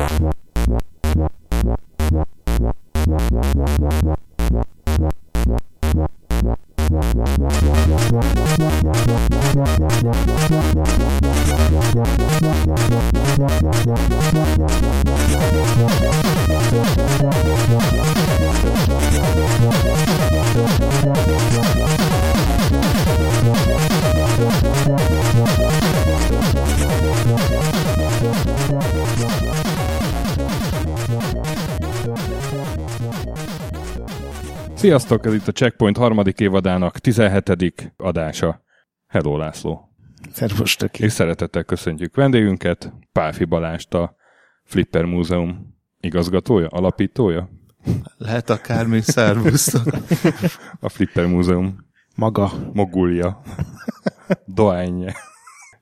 Yeah. Sziasztok, ez itt a Checkpoint harmadik évadának 17. adása. Hello László. Szervus, töké. És szeretettel köszöntjük vendégünket, Pálfi Balást, a Flipper Múzeum igazgatója, alapítója. Lehet akármi, szervusztok. A Flipper Múzeum Maga. mogulja, doányja.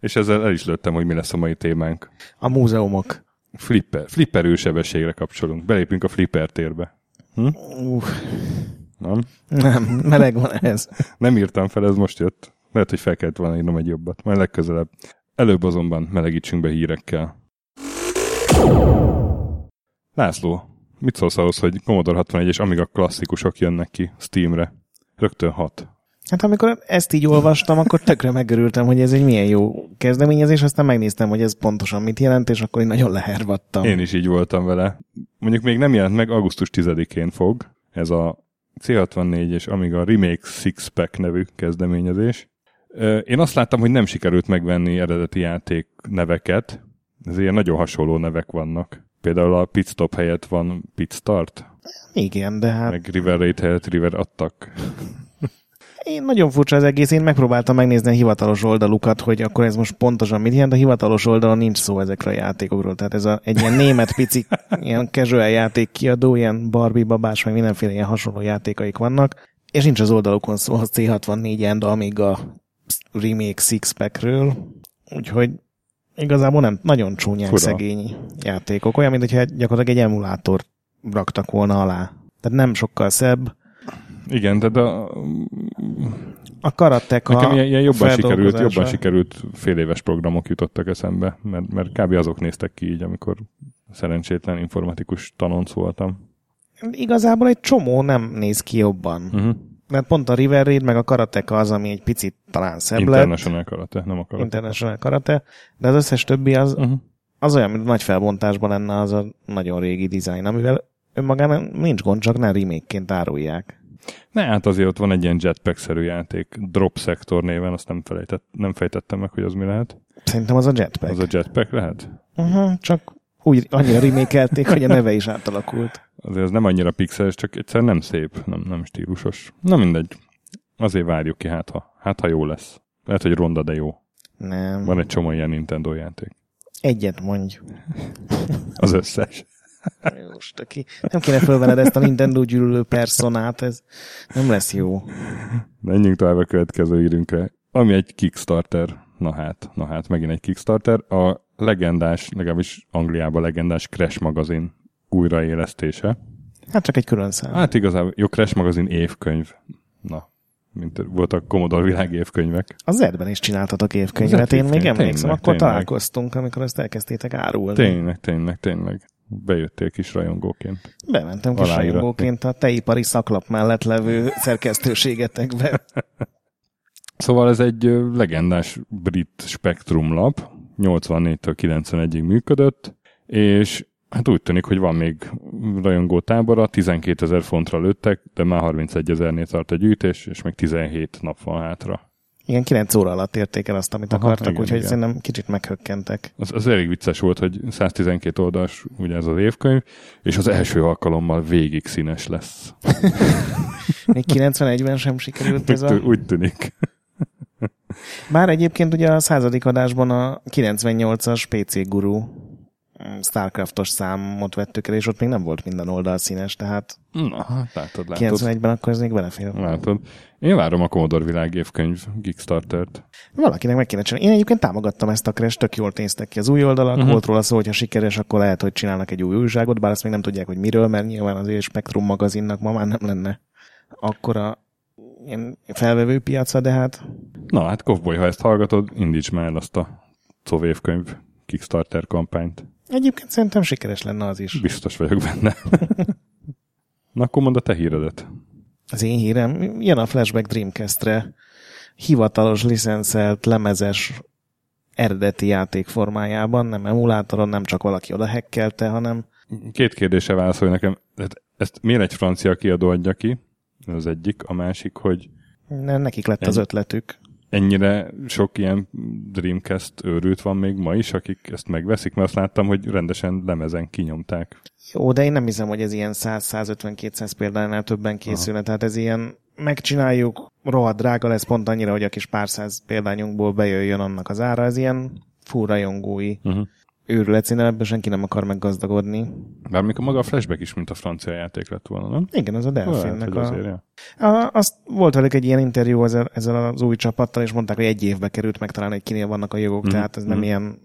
És ezzel el is lőttem, hogy mi lesz a mai témánk. A múzeumok. Flipper, flipper űrsebességre kapcsolunk. Belépünk a flipper térbe. Uh, Nem? nem, meleg van ez. Nem írtam fel, ez most jött. Lehet, hogy fel kellett volna írnom egy jobbat. Majd legközelebb. Előbb azonban melegítsünk be hírekkel. László, mit szólsz ahhoz, hogy Commodore 61 és Amiga klasszikusok jönnek ki Steamre? Rögtön hat. Hát amikor ezt így olvastam, akkor tökre megörültem, hogy ez egy milyen jó kezdeményezés, aztán megnéztem, hogy ez pontosan mit jelent, és akkor én nagyon lehervadtam. Én is így voltam vele. Mondjuk még nem jelent meg, augusztus 10-én fog. Ez a C64 és Amiga Remake Six Pack nevű kezdeményezés. Én azt láttam, hogy nem sikerült megvenni eredeti játék neveket. Ez ilyen nagyon hasonló nevek vannak. Például a Pitstop helyett van Pitstart, Igen, de hát meg River Raid helyett River Attack. Én nagyon furcsa az egész, én megpróbáltam megnézni a hivatalos oldalukat, hogy akkor ez most pontosan mit jelent, a hivatalos oldalon nincs szó ezekről a játékokról, tehát ez a, egy ilyen német pici, ilyen casual játék kiadó, ilyen Barbie babás, meg mindenféle ilyen hasonló játékaik vannak, és nincs az oldalukon szó a C64 and amíg a remake Sixpackről, úgyhogy igazából nem, nagyon csúnyák Fura. szegény játékok, olyan, mintha gyakorlatilag egy emulátor raktak volna alá. Tehát nem sokkal szebb, Igen, de, de a karateka nekem ilyen, ilyen jobban sikerült, jobban sikerült fél éves programok jutottak eszembe, mert, mert kb. azok néztek ki így, amikor szerencsétlen informatikus tanonc voltam. Igazából egy csomó nem néz ki jobban. Uh-huh. Mert pont a River Raid meg a karateka az, ami egy picit talán szebb lett. International karate, nem a karate. International karate. De az összes többi az, uh-huh. az olyan, mint nagy felbontásban lenne az a nagyon régi dizájn, amivel önmagán nincs gond, csak nem remake-ként árulják. Ne, hát azért ott van egy ilyen jetpack-szerű játék, Drop Sector néven, azt nem, felejtett, nem fejtettem meg, hogy az mi lehet. Szerintem az a jetpack. Az a jetpack lehet? Uh-huh, csak úgy annyira remékelték, hogy a neve is átalakult. Azért ez nem annyira pixeles, csak egyszer nem szép, nem, nem stílusos. Na mindegy. Azért várjuk ki, hát ha, hát ha jó lesz. Lehet, hogy ronda, de jó. Nem. Van egy csomó ilyen Nintendo játék. Egyet mondj. Az összes. Most, aki nem kéne fölvened ezt a Nintendo gyűlölő personát, ez nem lesz jó. Menjünk tovább a következő írünkre. Ami egy Kickstarter. Na hát, na hát, megint egy Kickstarter. A legendás, legalábbis Angliában legendás Crash magazin újraélesztése. Hát csak egy külön szám. Hát igazából, jó, Crash magazin évkönyv. Na, mint voltak Commodore világ évkönyvek. Az Zedben is csináltatok évkönyvet, én még emlékszem, tényleg, akkor tényleg. találkoztunk, amikor ezt elkezdtétek árulni. Tényleg, tényleg, tényleg. Bejöttél kis rajongóként. Bementem kis Aláíratni. rajongóként a teipari szaklap mellett levő szerkesztőségetekbe. Szóval ez egy legendás brit spektrum lap, 84-től 91-ig működött, és hát úgy tűnik, hogy van még rajongó tábora, 12 ezer fontra lőttek, de már 31 ezernél tart a gyűjtés, és még 17 nap van hátra. Igen, 9 óra alatt érték el azt, amit Aha, akartak, igen, úgyhogy igen. szerintem kicsit meghökkentek. Az, az elég vicces volt, hogy 112 oldalas ugye ez az évkönyv, és az első alkalommal végig színes lesz. Még 91-ben sem sikerült ez Úgy, a... tű- úgy tűnik. Bár egyébként ugye a századik adásban a 98-as PC Guru Starcraftos számot vettük el, és ott még nem volt minden oldal színes, tehát Na, hát látod, látod. 91-ben akkor ez még belefér. Látod. Én várom a Commodore világ évkönyv Kickstartert. Valakinek meg kéne csinálni. Én egyébként támogattam ezt a crash, tök jól néztek ki az új oldalak, uh-huh. volt róla szó, hogyha sikeres, akkor lehet, hogy csinálnak egy új újságot, bár azt még nem tudják, hogy miről, mert nyilván azért Spektrum magazinnak ma már nem lenne akkora ilyen felvevő piaca, de hát Na hát, Kovboly, ha ezt hallgatod, indíts már el azt a COV évkönyv Kickstarter kampányt. Egyébként szerintem sikeres lenne az is. Biztos vagyok benne. Na akkor mondd a te híredet. Az én hírem, jön a Flashback Dreamcast-re hivatalos licenszelt lemezes eredeti játék formájában, nem emulátoron, nem csak valaki oda hekkelte, hanem Két kérdése válaszolj nekem. Hát Ezt miért egy francia kiadó adja ki? Az egyik. A másik, hogy ne- nekik lett az Ennyi. ötletük. Ennyire sok ilyen Dreamcast őrült van még ma is, akik ezt megveszik, mert azt láttam, hogy rendesen lemezen kinyomták. Jó, de én nem hiszem, hogy ez ilyen 100-150-200 példánál többen készülne, tehát ez ilyen megcsináljuk, rohadt drága lesz pont annyira, hogy a kis pár száz példányunkból bejöjjön annak az ára, ez ilyen fúrajongói Uh-huh. Őrület, színe, ebből senki nem akar meggazdagodni. Bár mikor maga a flashback is, mint a francia játék lett volna, nem? Igen, az a Delfinnek a... azért, ja. A, azt volt velük egy ilyen interjú ezzel, ezzel az új csapattal, és mondták, hogy egy évbe került megtalálni, hogy kinél vannak a jogok, mm. tehát ez nem mhm. ilyen,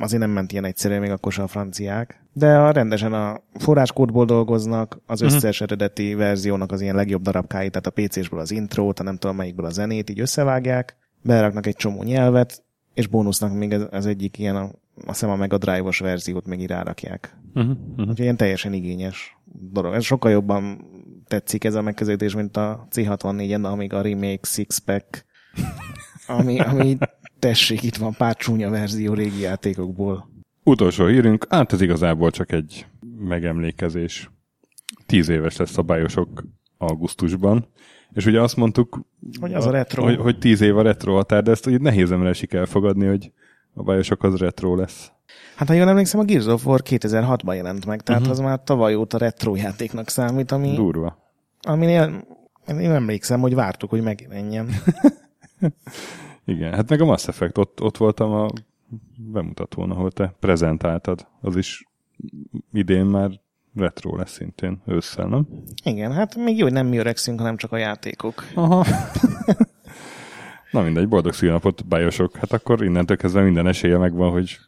azért nem ment ilyen egyszerűen még akkor sem a franciák. De a, rendesen a forráskódból dolgoznak, az Mhm. összes eredeti verziónak az ilyen legjobb darabkáit, tehát a PC-sből az intrót, a nem tudom melyikből a zenét, így összevágják, beraknak egy csomó nyelvet, és bónusznak még az, az egyik ilyen, a, azt hiszem a Mega Drive-os verziót még így rárakják. Uh-huh. Uh-huh. Úgyhogy ilyen teljesen igényes dolog. Ez sokkal jobban tetszik ez a megközelítés, mint a C64-en, amíg a remake Six-Pack, ami, ami tessék, itt van pár csúnya verzió régi játékokból. Utolsó hírünk, hát ez igazából csak egy megemlékezés. Tíz éves lesz a bájosok augusztusban. És ugye azt mondtuk, Hogy az a retro. Hogy, hogy tíz év a retro határ, de ezt úgy nehéz ember esik elfogadni, hogy a bájosok az retro lesz. Hát ha jól emlékszem, a Gears of War 2006-ban jelent meg, tehát uh-huh. az már tavaly óta retro játéknak számít, ami, Durva. aminél én emlékszem, hogy vártuk, hogy megjelenjen. Igen, hát meg a Mass Effect, ott, ott voltam a bemutatón, ahol te prezentáltad. Az is idén már retro lesz szintén, ősszel, nem? Igen, hát még jó, hogy nem mi öregszünk, hanem csak a játékok. Aha. Na mindegy, boldog szülnapot, bájosok. Hát akkor innentől kezdve minden esélye megvan, hogy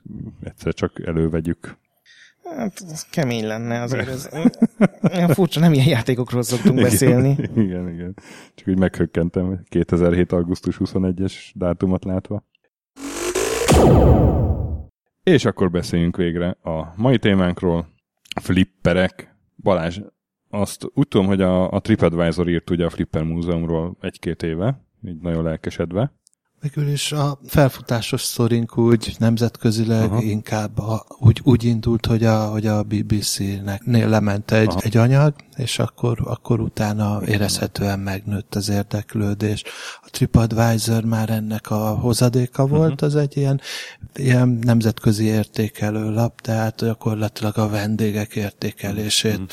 egyszer csak elővegyük. Hát ez kemény lenne azért. Ez, furcsa, nem ilyen játékokról szoktunk beszélni. Igen, igen, igen. Csak úgy meghökkentem 2007. augusztus 21-es dátumot látva. És akkor beszéljünk végre a mai témánkról, flipperek. Balázs, azt úgy tudom, hogy a, a TripAdvisor írt ugye a Flipper Múzeumról egy-két éve, így nagyon lelkesedve. Végül is a felfutásos szorink úgy nemzetközileg Aha. Inkább a, úgy, úgy indult, hogy a, hogy a BBC-nek lement egy, Aha. egy anyag, és akkor, akkor utána érezhetően megnőtt az érdeklődés. A TripAdvisor már ennek a hozadéka volt, az egy ilyen, ilyen nemzetközi értékelő lap, tehát gyakorlatilag a vendégek értékelését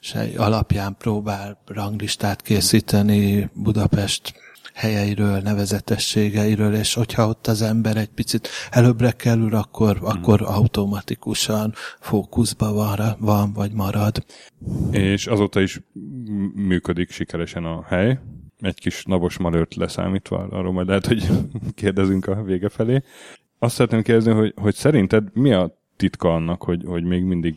és egy alapján próbál ranglistát készíteni Budapest helyeiről, nevezetességeiről, és hogyha ott az ember egy picit előbbre kerül, akkor, akkor automatikusan fókuszba van, van, vagy marad. És azóta is működik sikeresen a hely. Egy kis navos malőrt leszámítva, arról majd lehet, hogy kérdezünk a vége felé. Azt szeretném kérdezni, hogy, hogy szerinted mi a titka annak, hogy, hogy még mindig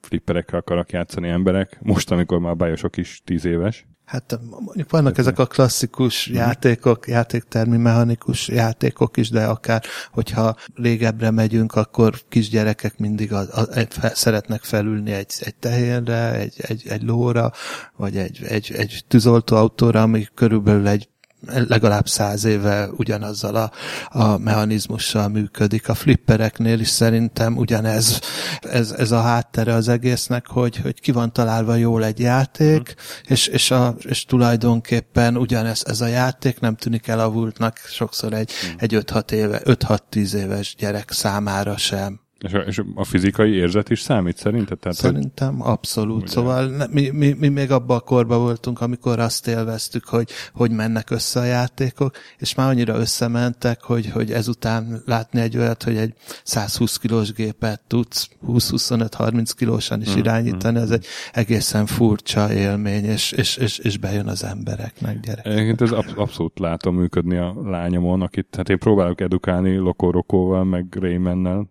flipperekkel akarnak játszani emberek, most, amikor már bájosok is tíz éves? Hát mondjuk vannak ezek a klasszikus játékok, játéktermi mechanikus játékok is, de akár, hogyha régebbre megyünk, akkor kisgyerekek mindig a, a, egy, fe, szeretnek felülni egy, egy tehérre, egy, egy, egy lóra, vagy egy, egy, egy tűzoltóautóra, ami körülbelül egy legalább száz éve ugyanazzal a, a mechanizmussal működik. A flippereknél is szerintem ugyanez ez, ez a háttere az egésznek, hogy, hogy ki van találva jól egy játék, és, és, a, és tulajdonképpen ugyanez ez a játék nem tűnik elavultnak sokszor egy, egy 5-6 éve, 5-6-10 éves gyerek számára sem. És a, és a fizikai érzet is számít szerinted? Tehát, hogy- Szerintem abszolút. Ugye. Szóval ne, mi, mi, mi még abban a korban voltunk, amikor azt élveztük, hogy hogy mennek össze a játékok, és már annyira összementek, hogy, hogy ezután látni egy olyat, hogy egy 120 kilós gépet tudsz 20-25-30 kilósan is Mm, irányítani, az egy egészen furcsa élmény, és, és, és, és bejön az embereknek, gyerek. Egyébként ez absz- abszolút látom működni a lányomon, akit hát én próbálok edukálni Lokorokóval, meg Raymannel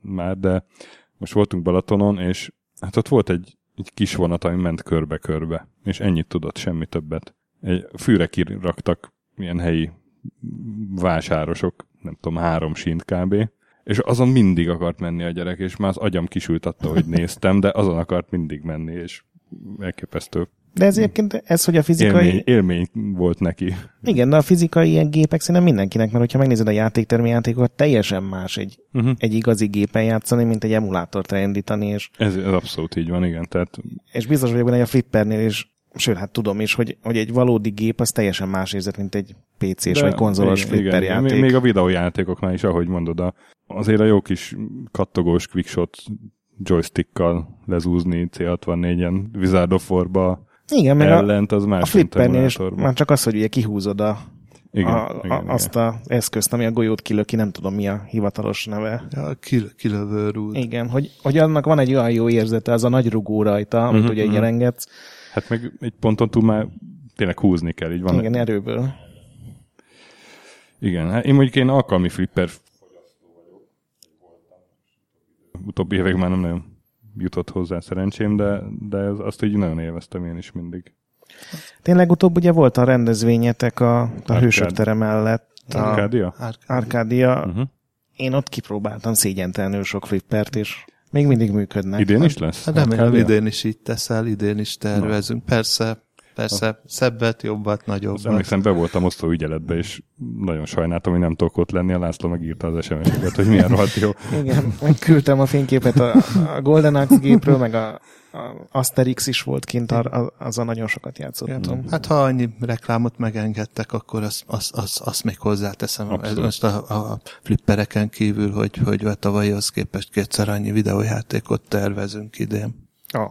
már, de most voltunk Balatonon, és hát ott volt egy, egy kis vonat, ami ment körbe-körbe, és ennyit tudott, semmi többet. Egy fűre kiraktak ilyen helyi vásárosok, nem tudom, három sínt kb. És azon mindig akart menni a gyerek, és már az agyam kisült attól, hogy néztem, de azon akart mindig menni, és elképesztő De ez egyébként, ez, hogy a fizikai... élmény, élmény volt neki. Igen, de a fizikai ilyen gépek szerintem mindenkinek, mert hogyha megnézed a játéktermi játékokat, teljesen más egy, Uh-huh. egy igazi gépen játszani, mint egy emulátort elindítani, és, Ez, ez abszolút így van, igen. Tehát és biztos vagyok benne, hogy a flippernél is, sőt, hát tudom is, hogy, hogy egy valódi gép az teljesen más érzet, mint egy PC-s vagy konzolos igen, flipper igen, játék. Még, még a videójátékoknál is, ahogy mondod, a, azért a jó kis kattogós quickshot joystickkal lezúzni C64-en Wizard of War-ba Igen, meg a, ellent, az a más, mint flippernél is már csak az, hogy ugye kihúzod a, Igen, a, igen, a, igen. azt a eszközt, ami a golyót kilöki, nem tudom mi a hivatalos neve. Ja, kil, kilövő rúd. Igen, hogy, hogy annak van egy olyan jó érzete, az a nagy rugó rajta, amit Mhm, ugye így mhm. jelengetsz. Hát meg egy ponton túl már tényleg húzni kell, így van. Igen, erőből. Igen, hát én mondjuk én alkalmi flipper utóbbi évek már nem nagyon jutott hozzá szerencsém, de, de ez, azt így nagyon élveztem én is mindig. Tényleg utóbb ugye volt a rendezvényetek a, a Arcade. Hősök tere mellett. A Arkádia? Arkádia. Uh-huh. Én ott kipróbáltam szégyentelenül sok flippert, és még mindig működnek. Idén is lesz? Hát remélem idén is így teszel, idén is tervezünk. Persze, persze, szebbet, jobbat, Azt nagyobbat. emlékszem, be voltam osztó ügyeletbe, és nagyon sajnáltam, hogy nem tudok ott lenni. A László megírta az SMS-eket, hogy milyen rohadt jó. Igen, megküldtem a fényképet a, a Golden Axe gépről, meg a, a Asterix is volt kint, ar, a- azzal nagyon sokat játszottam. Hát ha annyi reklámot megengedtek, akkor azt az, az, az még hozzáteszem. Ez most a, a flippereken kívül, hogy, hogy a tavalyhoz képest kétszer annyi videójátékot tervezünk idén. Ah.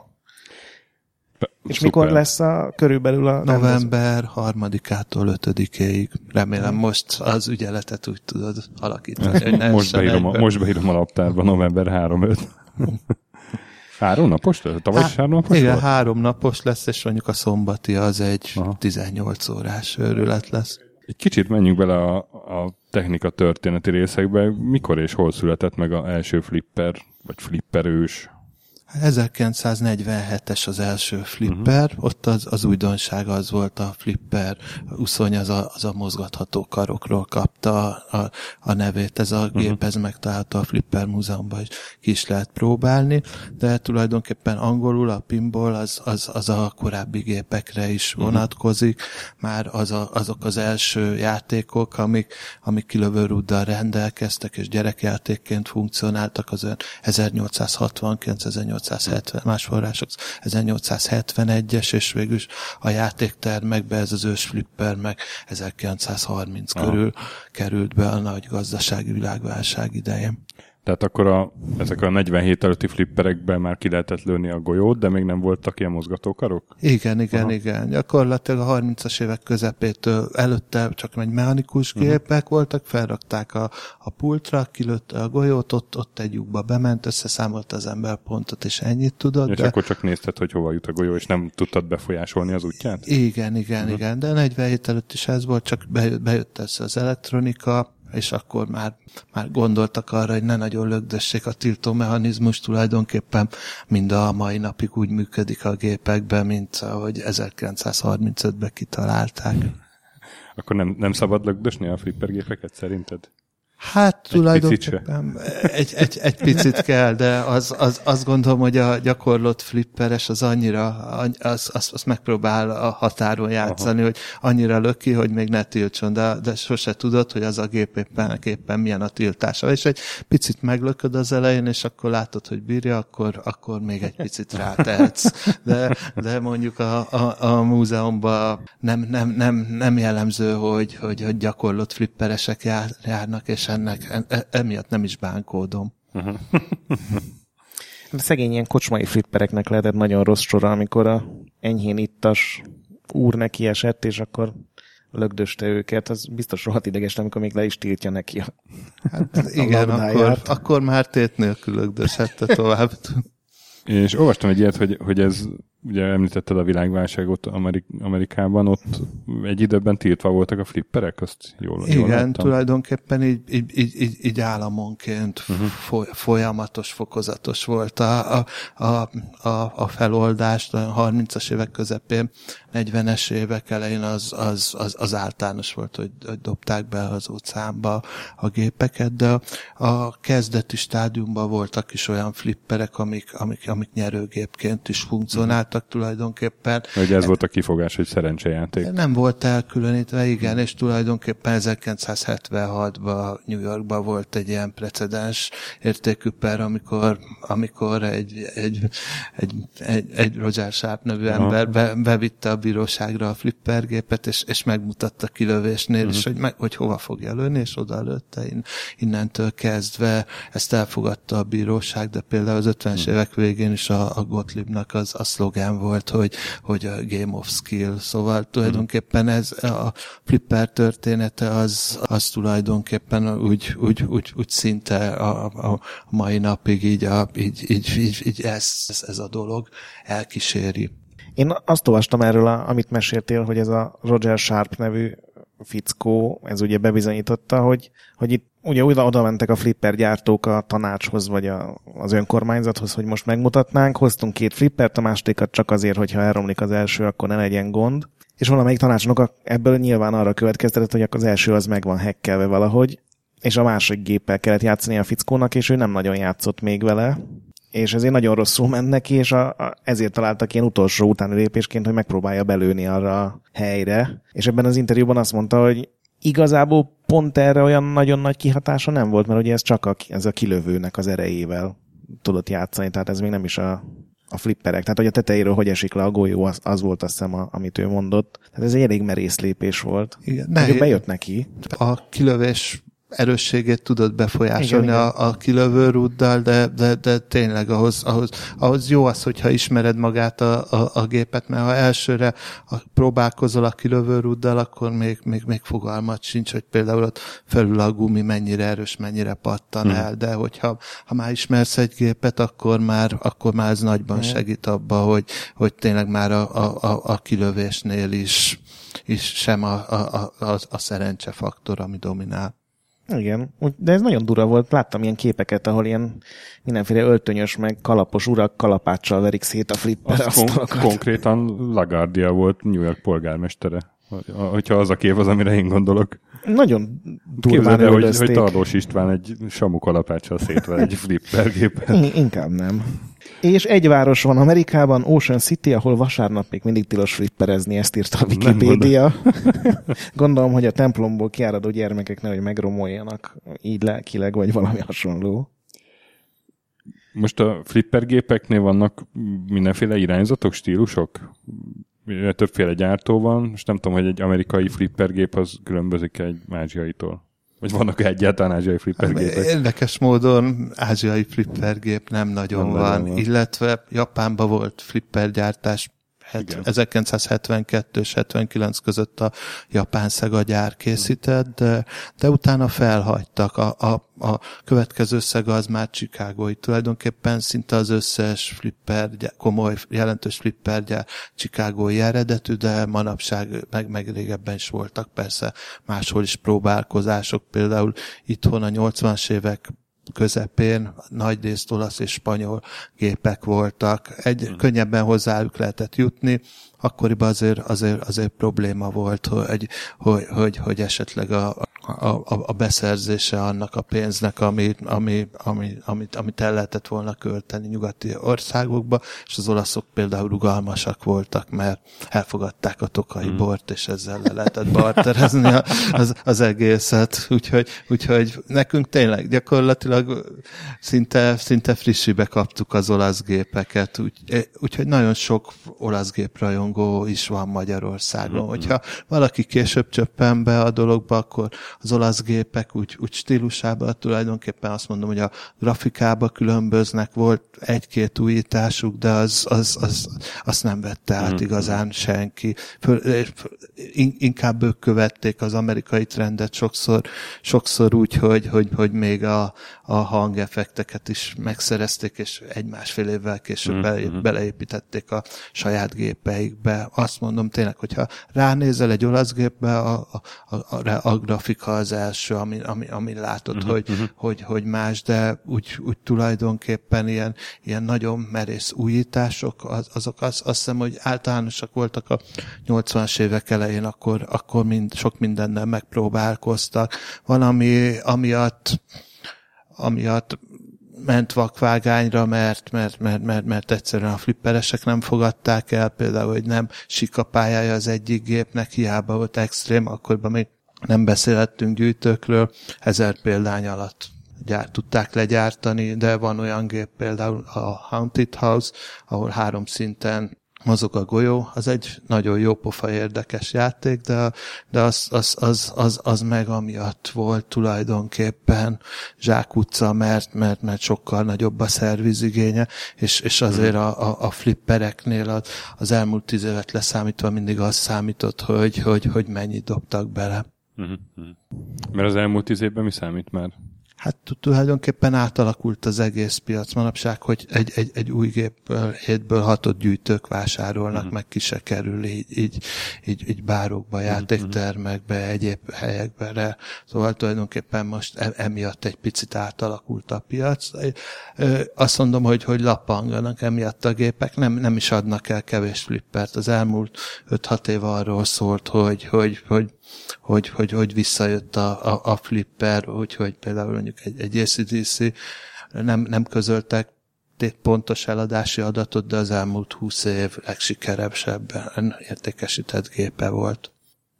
És Szuper. mikor lesz a, körülbelül a? November harmadikától ötödikéig. Remélem most az ügyeletet úgy tudod alakítani, hogy ne Most beírom, a, most beírom a laptárba, november 3-5. három napos? Tavaly is három napos Igen, volt? három napos lesz, és mondjuk a szombati az egy Aha. 18 órás őrület lesz. Egy kicsit menjünk bele a, a technika történeti részekbe. Mikor és hol született meg az első flipper, vagy flipperős? Hát 1947-es az első flipper, uh-huh. ott az, az újdonság az volt a flipper, uszony az a, az a mozgatható karokról kapta a, a nevét, ez a gép, uh-huh. ez megtalálható a Flipper Múzeumban is, ki is lehet próbálni, de tulajdonképpen angolul a pinball az, az, az a korábbi gépekre is mhm. vonatkozik, uh-huh. már az a, azok az első játékok, amik, amik kilövőrúddal rendelkeztek, és gyerekjátékként funkcionáltak, az 1869 18 1870, más források 1871-es, és végül a játéktermekbe ez az ősflipper meg 1930 Aha. körül került be a nagy gazdasági világválság idején. Tehát akkor a, ezek a 47 előtti flipperekben már ki lehetett lőni a golyót, de még nem voltak ilyen mozgatókarok? Igen, igen, Aha. Igen. Gyakorlatilag a 30-as évek közepétől előtte csak egy mechanikus Mhm. uh-huh. gépek voltak, felrakták a, a pultra, kilőtte a golyót, ott, ott egy lyukba bement, összeszámolta az ember pontot, és ennyit tudott. És de... akkor csak nézted, hogy hova jut a golyó, és nem tudtad befolyásolni az útját? Igen, igen, uh-huh. igen, de 47 előtt is ez volt, csak bejött, bejött össze az elektronika, és akkor már, már gondoltak arra, hogy ne nagyon lögdössék a tiltó mechanizmus, tulajdonképpen mind a mai napig úgy működik a gépekben, mint ahogy 1935-ben kitalálták. Akkor nem, nem szabad lögdösni a flippergépeket szerinted? Hát picit tulajdonképpen egy, egy, egy picit kell, de az, az, azt gondolom, hogy a gyakorlott flipperes az annyira, az, az, az megpróbál a határon játszani, Aha. hogy annyira löki, hogy még ne tiltson, de, de sose tudod, hogy az a gép éppen, éppen milyen a tiltása. És egy picit meglököd az elején, és akkor látod, hogy bírja, akkor, akkor még egy picit rátehetsz. De, de mondjuk a, a, a múzeumban nem, nem, nem, nem jellemző, hogy, hogy, hogy gyakorlott flipperesek jár, járnak, és ennek e, emiatt nem is bánkódom. De szegény ilyen kocsmai flippereknek lehetett nagyon rossz sora, amikor a enyhén ittas úr neki esett, és akkor lögdöste őket, az biztos rohadt ideges, amikor még le is tiltja neki a, Hát igen, akkor, akkor már tét nélkül lögdöshette tovább. És olvastam egy ilyet, hogy, hogy ez ugye említetted a világválságot Amerik- Amerikában, ott egy időben tiltva voltak a flipperek, azt jól, Igen, jól láttam. tulajdonképpen így, így, így, így, így államonként Mhm. uh-huh. foly, folyamatos, fokozatos volt a, a, a, a, a feloldás, a 30-as évek közepén, 40-es évek elején az, az, az, az általános volt, hogy, hogy dobták be az utcámba a gépeket, de a, a kezdeti stádiumban voltak is olyan flipperek, amik, amik, amik nyerőgépként is funkcionáltak tulajdonképpen. Hogy ez volt a kifogás, hogy szerencsejáték. Nem volt elkülönítve, igen, és tulajdonképpen 1976-ban New Yorkban volt egy ilyen precedens értékű per, amikor, amikor egy, egy, egy, egy, egy Roger Sharp nevű Aha. ember be, bevitte a bíróságra a flippergépet, és, és megmutatta kilövésnél Mhm. is, hogy, meg, hogy hova fogja lőni, és oda lőtte. In, innentől kezdve ezt elfogadta a bíróság, de például az 50-es Mhm. évek végén is a, a Gottliebnak az a szlogán volt, hogy, hogy a Game of Skill, szóval tulajdonképpen ez a flipper története az, az tulajdonképpen úgy, úgy, úgy, úgy szinte a, a mai napig így, a, így, így, így, így ez, ez, ez a dolog elkíséri. Én azt olvastam erről, amit meséltél, hogy ez a Roger Sharp nevű fickó, ez ugye bebizonyította, hogy, hogy itt ugye oda, oda mentek a flipper gyártók a tanácshoz, vagy a, az önkormányzathoz, hogy most megmutatnánk, hoztunk két flippert, a másodikat csak azért, hogyha elromlik az első, akkor ne legyen gond. És valamelyik tanácsnok ebből nyilván arra következtetett, hogy az első az meg van hekkelve valahogy, és a másik géppel kellett játszani a fickónak, és ő nem nagyon játszott még vele, és ezért nagyon rosszul ment neki, és a, a, ezért találtak ilyen utolsó utáni lépésként, hogy megpróbálja belőni arra a helyre. És ebben az interjúban azt mondta, hogy igazából pont erre olyan nagyon nagy kihatása nem volt, mert ugye ez csak a, ez a kilövőnek az erejével tudott játszani, tehát ez még nem is a, a flipperek. Tehát, hogy a tetejéről hogy esik le a golyó, az, az volt azt hiszem, a, amit ő mondott. Tehát ez egy elég merész lépés volt. Igen, nehéz, Bejött neki. a kilövés erősségét tudod befolyásolni Igen, igen. a, a kilövő rúddal, de, de, de tényleg ahhoz, ahhoz, ahhoz jó az, hogyha ismered magát a, a, a gépet, mert ha elsőre a, próbálkozol a kilövő rúddal, akkor még, még, még fogalmat sincs, hogy például ott felül a gumi mennyire erős, mennyire pattan Mhm. el, de hogyha ha már ismersz egy gépet, akkor már, akkor már ez nagyban segít abba, hogy, hogy tényleg már a, a, a, a kilövésnél is, is sem a, a, a, a, a szerencse faktor, ami dominál. Igen, de ez nagyon dura volt. Láttam ilyen képeket, ahol ilyen mindenféle öltönyös, meg kalapos urak kalapáccsal verik szét a flipper Az kon- konkrétan Lagardia volt New York polgármestere. Hogy- Hogyha az a kép az, amire én gondolok. Nagyon durván el, hogy, hogy. Tarlós István egy samu kalapáccsal szétver egy flipper gépet. In- Inkább nem. És egy város van Amerikában, Ocean City, ahol vasárnap még mindig tilos flipperezni, ezt írta a Wikipédia. Gondolom, hogy a templomból kiáradó gyermekek nehogy megromoljanak így lelkileg, vagy valami hasonló. Most a flipper gépeknél vannak mindenféle irányzatok, stílusok? Többféle gyártó van, most nem tudom, hogy egy amerikai flipper gép az különbözik egy ázsiaitól. Vagy vannak egyáltalán ázsiai flipper gépek? Érdekes módon ázsiai flippergép nem nagyon Nem van, van, illetve Japánban volt flippergyártás. 1972 és 79 között a japán Sega gyár készített, de, de utána felhagytak. A, a, a következő Sega az már Chicagói. Tulajdonképpen szinte az összes flipper, komoly, jelentős flippergyár Chicagói eredetű, de manapság meg, meg régebben is voltak persze máshol is próbálkozások. Például itthon a 80-as évek közepén nagy részt olasz és spanyol gépek voltak. Egy hmm. könnyebben hozzájuk lehetett jutni, akkoriban azért, azért, azért probléma volt, hogy, hogy, hogy, hogy esetleg a, a, a, a beszerzése annak a pénznek, ami, ami, ami, amit, amit el lehetett volna költeni nyugati országokba, és az olaszok például rugalmasak voltak, mert elfogadták a tokai hmm. bort, és ezzel le lehetett barterezni a- az, az egészet. Úgyhogy, úgyhogy nekünk tényleg gyakorlatilag szinte, szinte frissibe kaptuk az olasz gépeket, úgy, úgyhogy nagyon sok olasz géprajongó is van Magyarországon. Mhm. Hogyha valaki később csöppen be a dologba, akkor az olasz gépek úgy, úgy stílusában tulajdonképpen azt mondom, hogy a grafikába különböznek, volt egy-két újításuk, de az, az, az, azt nem vette át Mhm. igazán senki. Föl, in- inkább ők követték az amerikai trendet sokszor, sokszor úgy, hogy, hogy, hogy még a, a hangeffekteket is megszerezték, és egy másfél évvel később mm-hmm. bele, beleépítették a saját gépeikbe. Azt mondom tényleg, hogyha ránézel egy olasz gépbe, a, a, a, a grafika az első, ami, ami, ami látod, mm-hmm. hogy, mm-hmm. hogy, hogy más, de úgy, úgy tulajdonképpen ilyen, ilyen nagyon merész újítások, az, azok azt, azt hiszem, hogy általánosak voltak a 80-as évek elején, akkor, akkor mind, sok mindennel megpróbálkoztak. Van, ami, amiatt, amiatt ment vakvágányra, mert, mert, mert, mert, mert egyszerűen a flipperesek nem fogadták el, például, hogy nem sikapályája az egyik gépnek, hiába volt extrém, akkorban még nem beszélhettünk gyűjtőkről, ezer példány alatt gyárt, tudták legyártani, de van olyan gép, például a Haunted House, ahol három szinten mozog a golyó, az egy nagyon jó pofa érdekes játék, de, de az, az, az, az, az meg amiatt volt tulajdonképpen zsákutca, mert, mert, mert sokkal nagyobb a szervizigénye, és, és azért a, a, a flippereknél az, az elmúlt tíz évet leszámítva mindig az számított, hogy, hogy, hogy mennyit dobtak bele. Uh-huh. Mert az elmúlt tíz évben mi számít már? Hát tulajdonképpen átalakult az egész piac manapság, hogy egy, egy, egy új gépből, hétből hatot gyűjtők vásárolnak, uh-huh. meg ki se kerül így, így, így, így bárokba, uh-huh. játéktermekbe, egyéb helyekbe. Szóval tulajdonképpen most e, emiatt egy picit átalakult a piac. Azt mondom, hogy, hogy lappanganak emiatt a gépek, nem, nem is adnak el kevés flippert. Az elmúlt 5-6 év arról szólt, hogy, hogy, hogy hogy, hogy, hogy visszajött a, a, a flipper, úgyhogy például mondjuk egy, egy ACDC nem, nem közöltek pontos eladási adatot, de az elmúlt 20 év legsikeresebben értékesített gépe volt.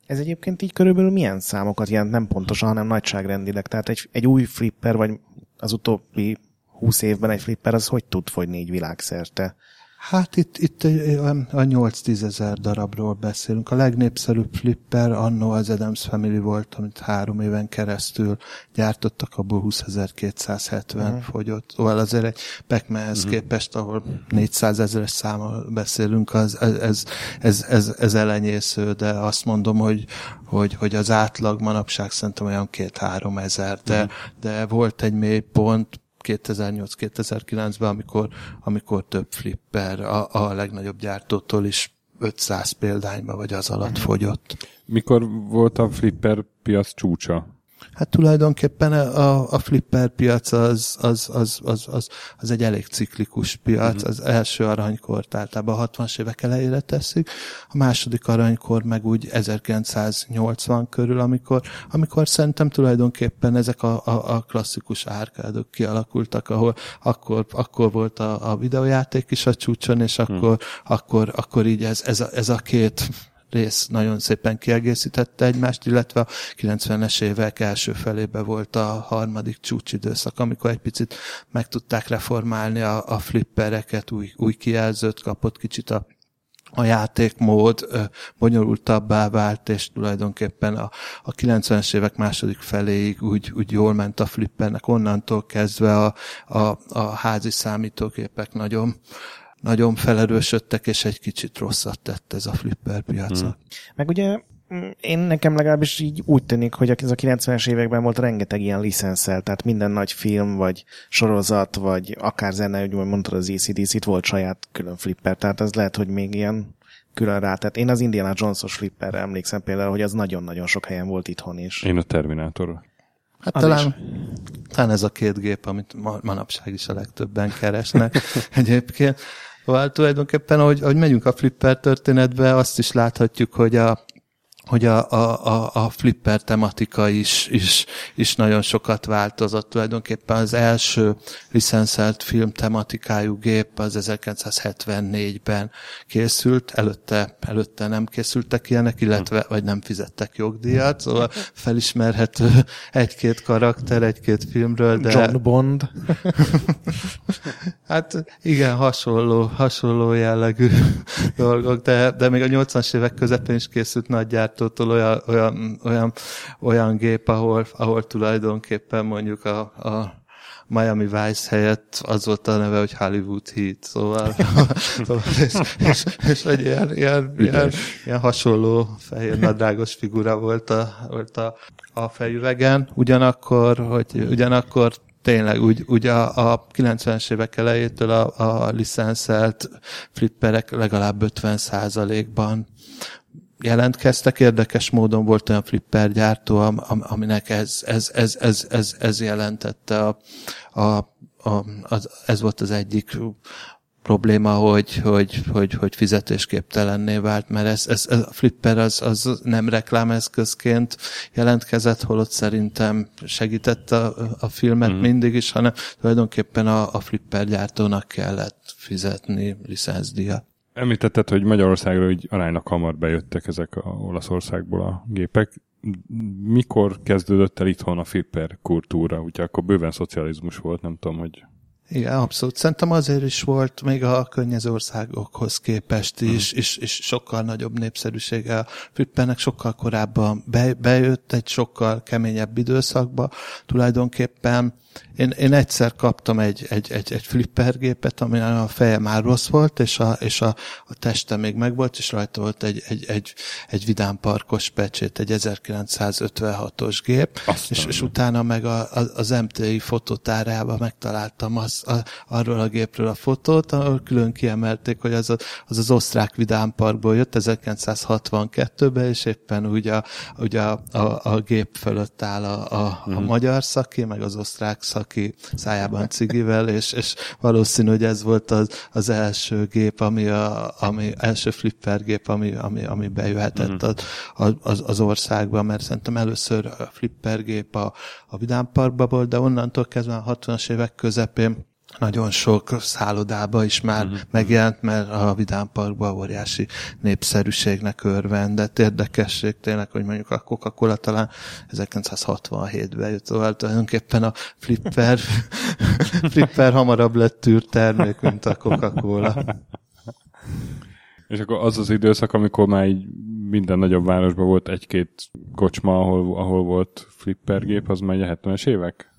Ez egyébként így körülbelül milyen számokat jelent, nem pontosan, hanem nagyságrendileg. Tehát egy, egy új flipper, vagy az utóbbi 20 évben egy flipper, az hogy tud fogyni így világszerte? Hát itt, itt a 8-10 ezer darabról beszélünk. A legnépszerűbb flipper annó az Adams Family volt, amit három éven keresztül gyártottak, abból 20.270 uh-huh. fogyott. Szóval azért egy Pac-Manhez uh-huh. képest, ahol 400 ezeres számmal beszélünk, az, ez, ez, ez, ez, ez elenyésző, de azt mondom, hogy, hogy, hogy az átlag manapság szerintem olyan két-három ezer, de, uh-huh. de volt egy mély pont, 2008-2009-ben, amikor, amikor több flipper a, a legnagyobb gyártótól is 500 példányba vagy az alatt fogyott. Mikor volt a flipper piac csúcsa? Hát tulajdonképpen a, a flipper piac az, az, az, az, az, az egy elég ciklikus piac. Uh-huh. Az első aranykort általában a 60-as évek elejére teszik, a második aranykor meg úgy 1980 körül, amikor, amikor szerintem tulajdonképpen ezek a, a, a klasszikus árkádok kialakultak, ahol akkor, akkor volt a, a videójáték is a csúcson, és akkor, uh-huh. akkor, akkor így ez, ez, a, ez a két rész nagyon szépen kiegészítette egymást, illetve a 90-es évek első felébe volt a harmadik csúcsidőszak, amikor egy picit meg tudták reformálni a, a flippereket, új, új kijelzőt kapott kicsit a a játékmód bonyolultabbá vált, és tulajdonképpen a, a 90-es évek második feléig úgy, úgy jól ment a flippernek, onnantól kezdve a, a, a házi számítógépek nagyon nagyon felerősödtek, és egy kicsit rosszat tett ez a flipper piaca. Hmm. Meg ugye mm, én nekem legalábbis így úgy tűnik, hogy ez a 90-es években volt rengeteg ilyen licenszel, tehát minden nagy film, vagy sorozat, vagy akár zene, úgy mondtad az ECDC, itt volt saját külön flipper, tehát ez lehet, hogy még ilyen külön rá. Tehát én az Indiana Jones-os flipperre emlékszem például, hogy az nagyon-nagyon sok helyen volt itthon is. Én a Terminátor. Hát az talán, talán ez a két gép, amit ma, manapság is a legtöbben keresnek egyébként. Szóval tulajdonképpen, ahogy, ahogy megyünk a flipper történetbe, azt is láthatjuk, hogy a, hogy a, a, a flipper tematika is, is, is nagyon sokat változott. Tulajdonképpen az első licenszelt film tematikájú gép az 1974-ben készült, előtte, előtte nem készültek ilyenek, illetve vagy nem fizettek jogdíjat, szóval felismerhető egy-két karakter, egy-két filmről, de... John Bond. hát igen, hasonló, hasonló jellegű dolgok, de, de még a 80-as évek közepén is készült nagy gyártótól olyan, olyan, olyan, olyan gép, ahol, ahol tulajdonképpen mondjuk a, a Miami Vice helyett az volt a neve, hogy Hollywood Heat, szóval, szóval és, és, és egy ilyen, ilyen, ilyen, ilyen hasonló fehér nadrágos figura volt a, volt a, a fejüvegen, ugyanakkor, hogy ugyanakkor tényleg úgy, úgy a, a 90-es évek elejétől a, a licenszelt flipperek legalább 50 ban jelentkeztek. Érdekes módon volt olyan flipper gyártó, aminek ez, ez, ez, ez, ez, ez jelentette a, a, a, az, ez volt az egyik probléma, hogy, hogy, hogy, hogy fizetésképtelenné vált, mert ez, ez, ez a flipper az, az nem reklámeszközként jelentkezett, holott szerintem segített a, a filmet mm. mindig is, hanem tulajdonképpen a, a flipper gyártónak kellett fizetni licenszdíjat. Említetted, hogy Magyarországra így aránylag hamar bejöttek ezek a Olaszországból a gépek. Mikor kezdődött el itthon a flipper kultúra? Ugye akkor bőven szocializmus volt, nem tudom, hogy igen, abszolút. Szerintem azért is volt még a környező országokhoz képest is, hmm. és, és sokkal nagyobb népszerűsége. A Flippernek sokkal korábban be, bejött egy sokkal keményebb időszakba. Tulajdonképpen én, én egyszer kaptam egy, egy, egy, egy flippergépet, ami a feje már rossz volt, és a, és a, a teste még megvolt, és rajta volt egy, egy, egy, egy vidámparkos pecsét, egy 1956-os gép, és, és utána meg a, a, az MTI fotótárában megtaláltam az, a, arról a gépről a fotót, ahol külön kiemelték, hogy az a, az, az osztrák vidámparkból jött 1962-ben, és éppen úgy a, ugye a, a, a gép fölött áll a, a, a uh-huh. magyar szaki, meg az osztrák szaki szájában cigivel, és, és valószínű, hogy ez volt az, az első gép, ami, a, ami első flipper gép, ami, ami, ami bejöhetett uh-huh. az, az, az országba, mert szerintem először a flipper gép a, a Vidám Parkba volt, de onnantól kezdve a 60-as évek közepén nagyon sok szállodába is már uh-huh. megjelent, mert a Vidám Parkban óriási népszerűségnek örvendett. Érdekesség tényleg, hogy mondjuk a Coca-Cola talán 1967-ben jött, szóval tulajdonképpen a Flipper, Flipper hamarabb lett tűrtermék, mint a Coca-Cola. És akkor az az időszak, amikor már így minden nagyobb városban volt egy-két kocsma, ahol, ahol volt flippergép, az már a 70-es évek?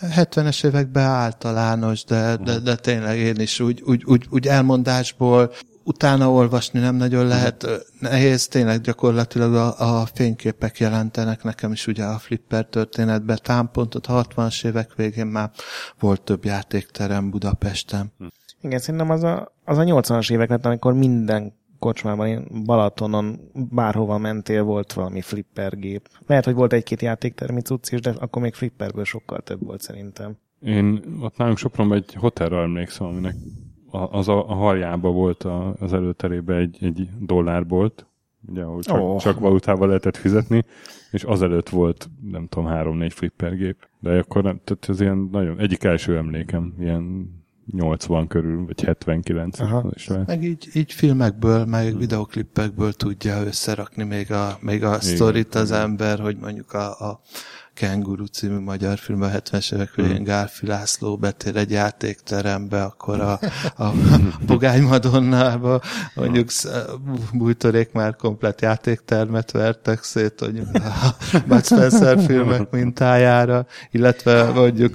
70-es években általános, de, de, de tényleg én is úgy, úgy, úgy, úgy elmondásból utána olvasni nem nagyon lehet. Nehéz, tényleg gyakorlatilag a, a fényképek jelentenek nekem is ugye a Flipper történetben. Támpontot 60-as évek végén már volt több játékterem Budapesten. Igen, szerintem az a, az a 80-as évek lett, amikor minden kocsmában, én Balatonon bárhova mentél, volt valami flippergép. Lehet, hogy volt egy-két játéktermi cucc is, de akkor még flipperből sokkal több volt szerintem. Én ott nálunk Sopronban egy hotelra emlékszem, aminek az a, a haljában volt a, az előterében egy, egy dollárbolt, ugye, ahol csak, oh. csak valutával lehetett fizetni, és azelőtt volt, nem tudom, három-négy flippergép. De akkor nem, tehát ez ilyen nagyon, egyik első emlékem, ilyen 80 körül, vagy 79. Aha. Is meg így, így filmekből, meg videoklippekből tudja összerakni még a, még a sztorit az ember, hogy mondjuk a, a Kenguru című magyar film a 70-es évek végén hmm. Gálfi László betér egy játékterembe, akkor a, a Pogány Madonnába mondjuk bújtorék már komplet játéktermet vertek szét, mondjuk a Bud Spencer filmek mintájára, illetve mondjuk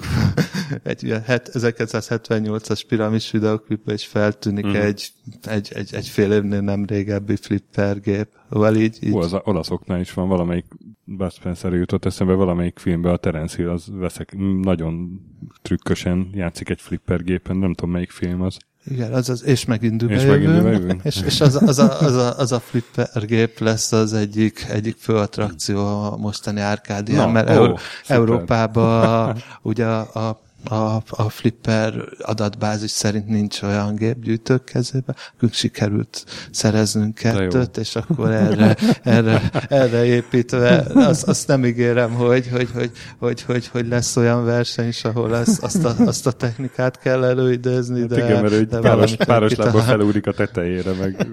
egy 1978-as piramis videoklipbe is feltűnik mm. egy, egy, egy, egy fél évnél nem régebbi flippergép. Szóval így, így... Ó, az olaszoknál is van valamelyik Bud Spencer jutott eszembe valamelyik filmben, a Terence Hill az veszek, nagyon trükkösen játszik egy flippergépen, nem tudom melyik film az. Igen, az az, és megint és megint és, és az, az, a, az, a, az a flipper gép lesz az egyik, egyik fő attrakció a mostani árkádián, mert ó, Euró- Európában ugye a, a a, a Flipper adatbázis szerint nincs olyan gépgyűjtők kezében, akkor sikerült szereznünk kettőt, és akkor erre, erre, erre építve, azt, azt nem ígérem, hogy, hogy, hogy, hogy, hogy, hogy lesz olyan verseny is, ahol lesz, azt, a, azt a technikát kell előidézni, hát de, igen, mert de páros, páros lába felúrik a tetejére, meg...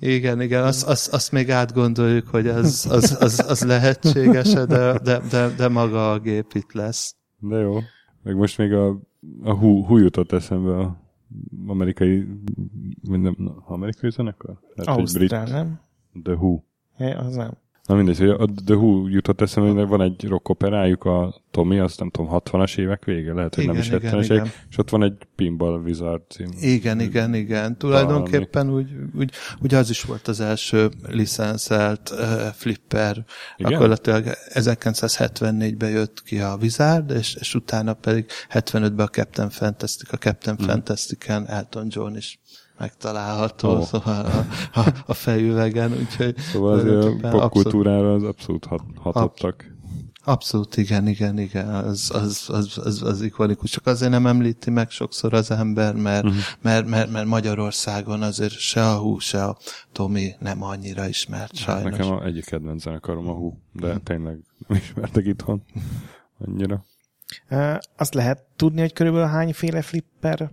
Igen, igen, azt, azt, azt még átgondoljuk, hogy az, az, az, az lehetséges de, de, de, de maga a gép itt lesz. De jó. Meg most még a, a Who, Who jutott eszembe a amerikai, minden, amerikai zenekar? Ausztrál, nem? The Who. É, az nem. Na mindegy, hogy a The Who jutott eszembe, hogy van egy rock operájuk, a Tommy, azt nem tudom, 60-as évek vége, lehet, hogy Igen, nem is igen, 70-es igen. évek, és ott van egy Pinball Wizard cím. Igen, igen, igen. Tulajdonképpen úgy, úgy, úgy az is volt az első licenszelt uh, flipper. Igen? Gyakorlatilag 1974-ben jött ki a Wizard, és, és utána pedig 75-ben a Captain Fantastic, a Captain hmm. Fantastic-en Elton John is megtalálható, oh. szóval a, a, a fejüvegen, úgyhogy Szóval azért a popkultúrára az abszolút hat, hatottak. Abszolút, igen, igen, igen, az, az, az, az, az ikonikus. Csak azért nem említi meg sokszor az ember, mert, uh-huh. mert, mert, mert Magyarországon azért se a hú, se a Tomi nem annyira ismert Hát sajnos. nekem a egyik kedvenc zenekarom a Hú, de tényleg nem ismertek itthon annyira. Uh, azt lehet tudni, hogy körülbelül hányféle flipper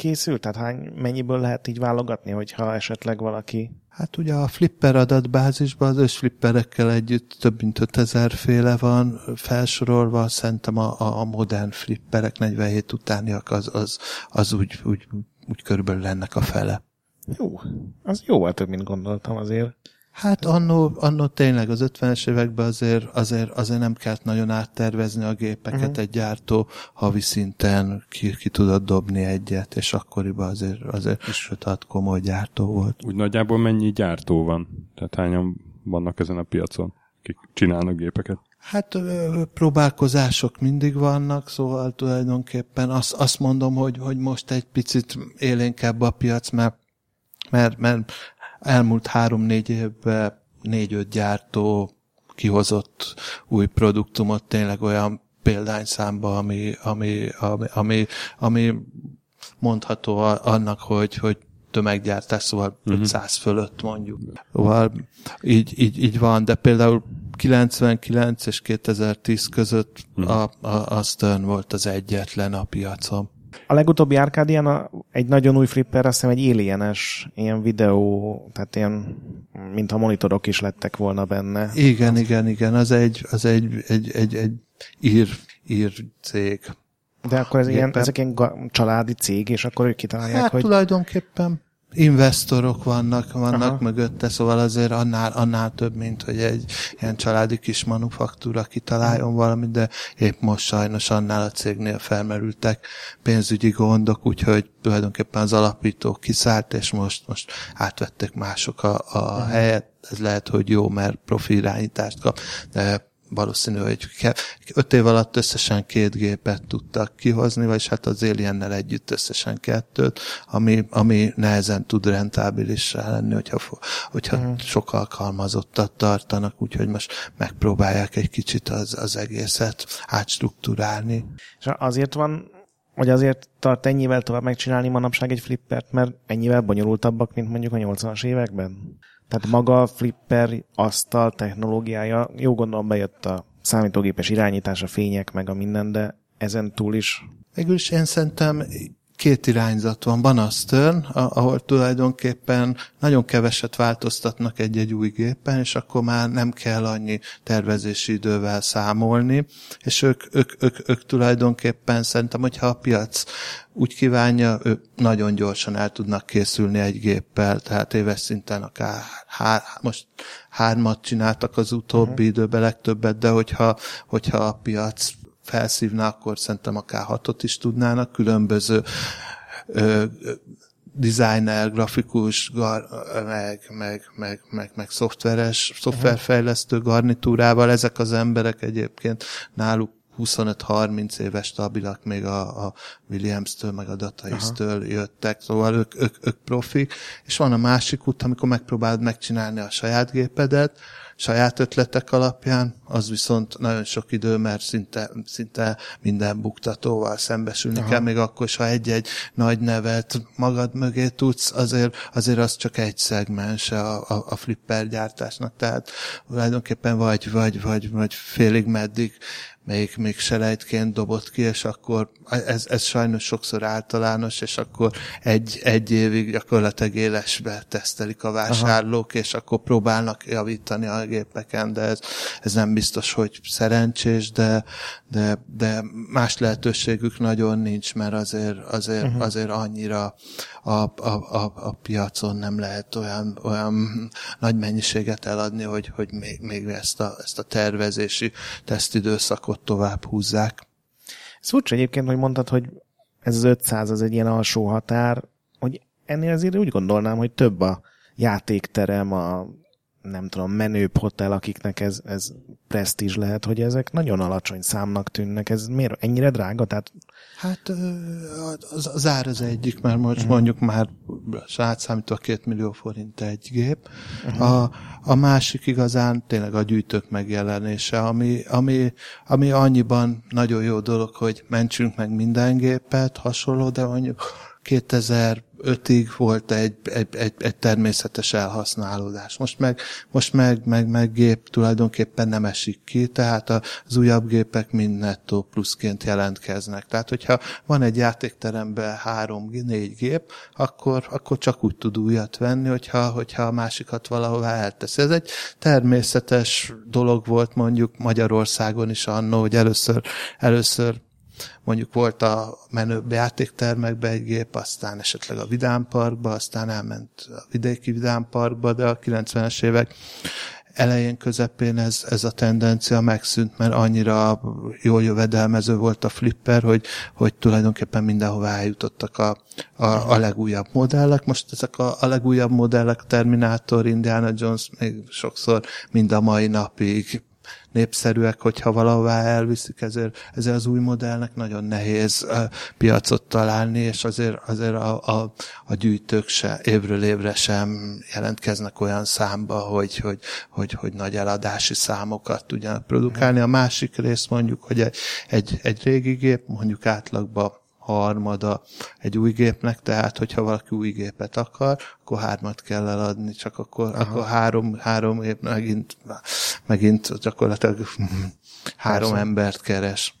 készült? Tehát hány, mennyiből lehet így válogatni, hogyha esetleg valaki... Hát ugye a flipper adatbázisban az összflipperekkel együtt több mint 5000 féle van felsorolva, szerintem a, a, modern flipperek 47 utániak az, az, az úgy, úgy, úgy körülbelül ennek a fele. Jó, az jóval több, mint gondoltam azért. Hát annó, annó tényleg az 50-es években azért, azért, azért nem kellett nagyon áttervezni a gépeket, uh-huh. egy gyártó havi szinten ki, ki tudott dobni egyet, és akkoriban azért, azért is hat komoly gyártó volt. Úgy nagyjából mennyi gyártó van? Tehát hányan vannak ezen a piacon, akik csinálnak gépeket? Hát próbálkozások mindig vannak, szóval tulajdonképpen azt, azt mondom, hogy, hogy most egy picit élénkebb a piac, mert, mert, mert elmúlt három-négy évben négy-öt gyártó kihozott új produktumot tényleg olyan példányszámba, ami, ami, ami, ami, ami mondható annak, hogy, hogy tömeggyártás, szóval uh-huh. 500 fölött mondjuk. Szóval így, így, így van, de például 99 és 2010 között uh-huh. a, a, a Stern volt az egyetlen a piacon. A legutóbbi Arcadian a, egy nagyon új flipper, azt hiszem egy alienes ilyen videó, tehát ilyen, mintha monitorok is lettek volna benne. Igen, igen, igen, az egy, az egy, egy, egy, egy ír, ír cég. De akkor ez ilyen, Éppen. ezek ilyen családi cég, és akkor ők kitalálják, Hát hogy tulajdonképpen investorok vannak, vannak Aha. Mögötte, szóval azért annál, annál több, mint hogy egy ilyen családi kis manufaktúra kitaláljon valamit, de épp most sajnos annál a cégnél felmerültek pénzügyi gondok, úgyhogy tulajdonképpen az alapító kiszállt, és most, most átvettek mások a, a helyet. Ez lehet, hogy jó, mert profi irányítást kap, de valószínű, hogy öt év alatt összesen két gépet tudtak kihozni, vagyis hát az Aliennel együtt összesen kettőt, ami, ami nehezen tud rentábilissá lenni, hogyha, hogyha uh-huh. sok alkalmazottat tartanak, úgyhogy most megpróbálják egy kicsit az, az egészet átstruktúrálni. és azért van, vagy azért tart ennyivel tovább megcsinálni manapság egy flippert, mert ennyivel bonyolultabbak, mint mondjuk a 80-as években? Tehát maga a flipper asztal technológiája, jó gondolom bejött a számítógépes irányítás, a fények, meg a minden, de ezen túl is. Végülis én szerintem két irányzat van. Van a Stern, a- ahol tulajdonképpen nagyon keveset változtatnak egy-egy új gépen, és akkor már nem kell annyi tervezési idővel számolni, és ők, ők, ők, ők tulajdonképpen szerintem, hogyha a piac úgy kívánja, ők nagyon gyorsan el tudnak készülni egy géppel, tehát éves szinten akár hár, most hármat csináltak az utóbbi uh-huh. időben legtöbbet, de hogyha, hogyha a piac felszívna, akkor szerintem akár hatot is tudnának, különböző ö, ö, designer, grafikus, gar, meg, meg, meg, meg, meg szoftveres, szoftverfejlesztő garnitúrával. Ezek az emberek egyébként náluk 25-30 éves stabilak még a, a Williams-től, meg a Dataist-től jöttek, szóval ők, ők, ők profik, és van a másik út, amikor megpróbálod megcsinálni a saját gépedet, saját ötletek alapján, az viszont nagyon sok idő, mert szinte, szinte minden buktatóval szembesülni Aha. kell, még akkor is, ha egy-egy nagy nevet magad mögé tudsz, azért, azért az csak egy szegmense a, a, a flipper gyártásnak, tehát tulajdonképpen vagy, vagy, vagy, vagy félig meddig még, még selejtként dobott ki, és akkor ez, ez sajnos sokszor általános, és akkor egy, egy évig gyakorlatilag élesbe tesztelik a vásárlók, Aha. és akkor próbálnak javítani a gépeken, de ez, ez nem biztos, hogy szerencsés, de, de, de más lehetőségük nagyon nincs, mert azért, azért, uh-huh. azért annyira a, a, a, a piacon nem lehet olyan, olyan nagy mennyiséget eladni, hogy, hogy még, még ezt, a, ezt a tervezési tesztidőszakot dolgot tovább húzzák. Ez furcsa egyébként, hogy mondtad, hogy ez az 500 az egy ilyen alsó határ, hogy ennél azért úgy gondolnám, hogy több a játékterem, a nem tudom, menőbb hotel, akiknek ez, ez presztízs lehet, hogy ezek nagyon alacsony számnak tűnnek. Ez miért ennyire drága? Tehát... Hát az, az ár az egyik, mert most uh-huh. mondjuk már átszámítva két millió forint egy gép. Uh-huh. A, a másik igazán tényleg a gyűjtők megjelenése, ami, ami, ami annyiban nagyon jó dolog, hogy mentsünk meg minden gépet, hasonló, de mondjuk 2005-ig volt egy, egy, egy, egy természetes elhasználódás. Most meg, most meg, meg, meg gép tulajdonképpen nem esik ki, tehát az újabb gépek mind nettó pluszként jelentkeznek. Tehát, hogyha van egy játékteremben három-négy gép, akkor, akkor csak úgy tud újat venni, hogyha, hogyha a másikat valahová elteszi. Ez egy természetes dolog volt mondjuk Magyarországon is annó, hogy először, először mondjuk volt a menőbb játéktermekbe egy gép, aztán esetleg a Vidámparkba, aztán elment a vidéki Vidámparkba, de a 90-es évek elején, közepén ez, ez a tendencia megszűnt, mert annyira jól jövedelmező volt a flipper, hogy, hogy tulajdonképpen mindenhová eljutottak a, a, a legújabb modellek. Most ezek a, a legújabb modellek, Terminator, Indiana Jones még sokszor mind a mai napig népszerűek, hogyha valahová elviszik, ezért, ezért az új modellnek nagyon nehéz piacot találni, és azért, azért a, a, a gyűjtők se, évről évre sem jelentkeznek olyan számba, hogy, hogy, hogy, hogy nagy eladási számokat tudjanak produkálni. A másik rész mondjuk, hogy egy, egy, egy régi gép mondjuk átlagban harmada egy új gépnek, tehát hogyha valaki új gépet akar, akkor hármat kell eladni, csak akkor, akkor három, három év megint, megint gyakorlatilag három Persze. embert keres.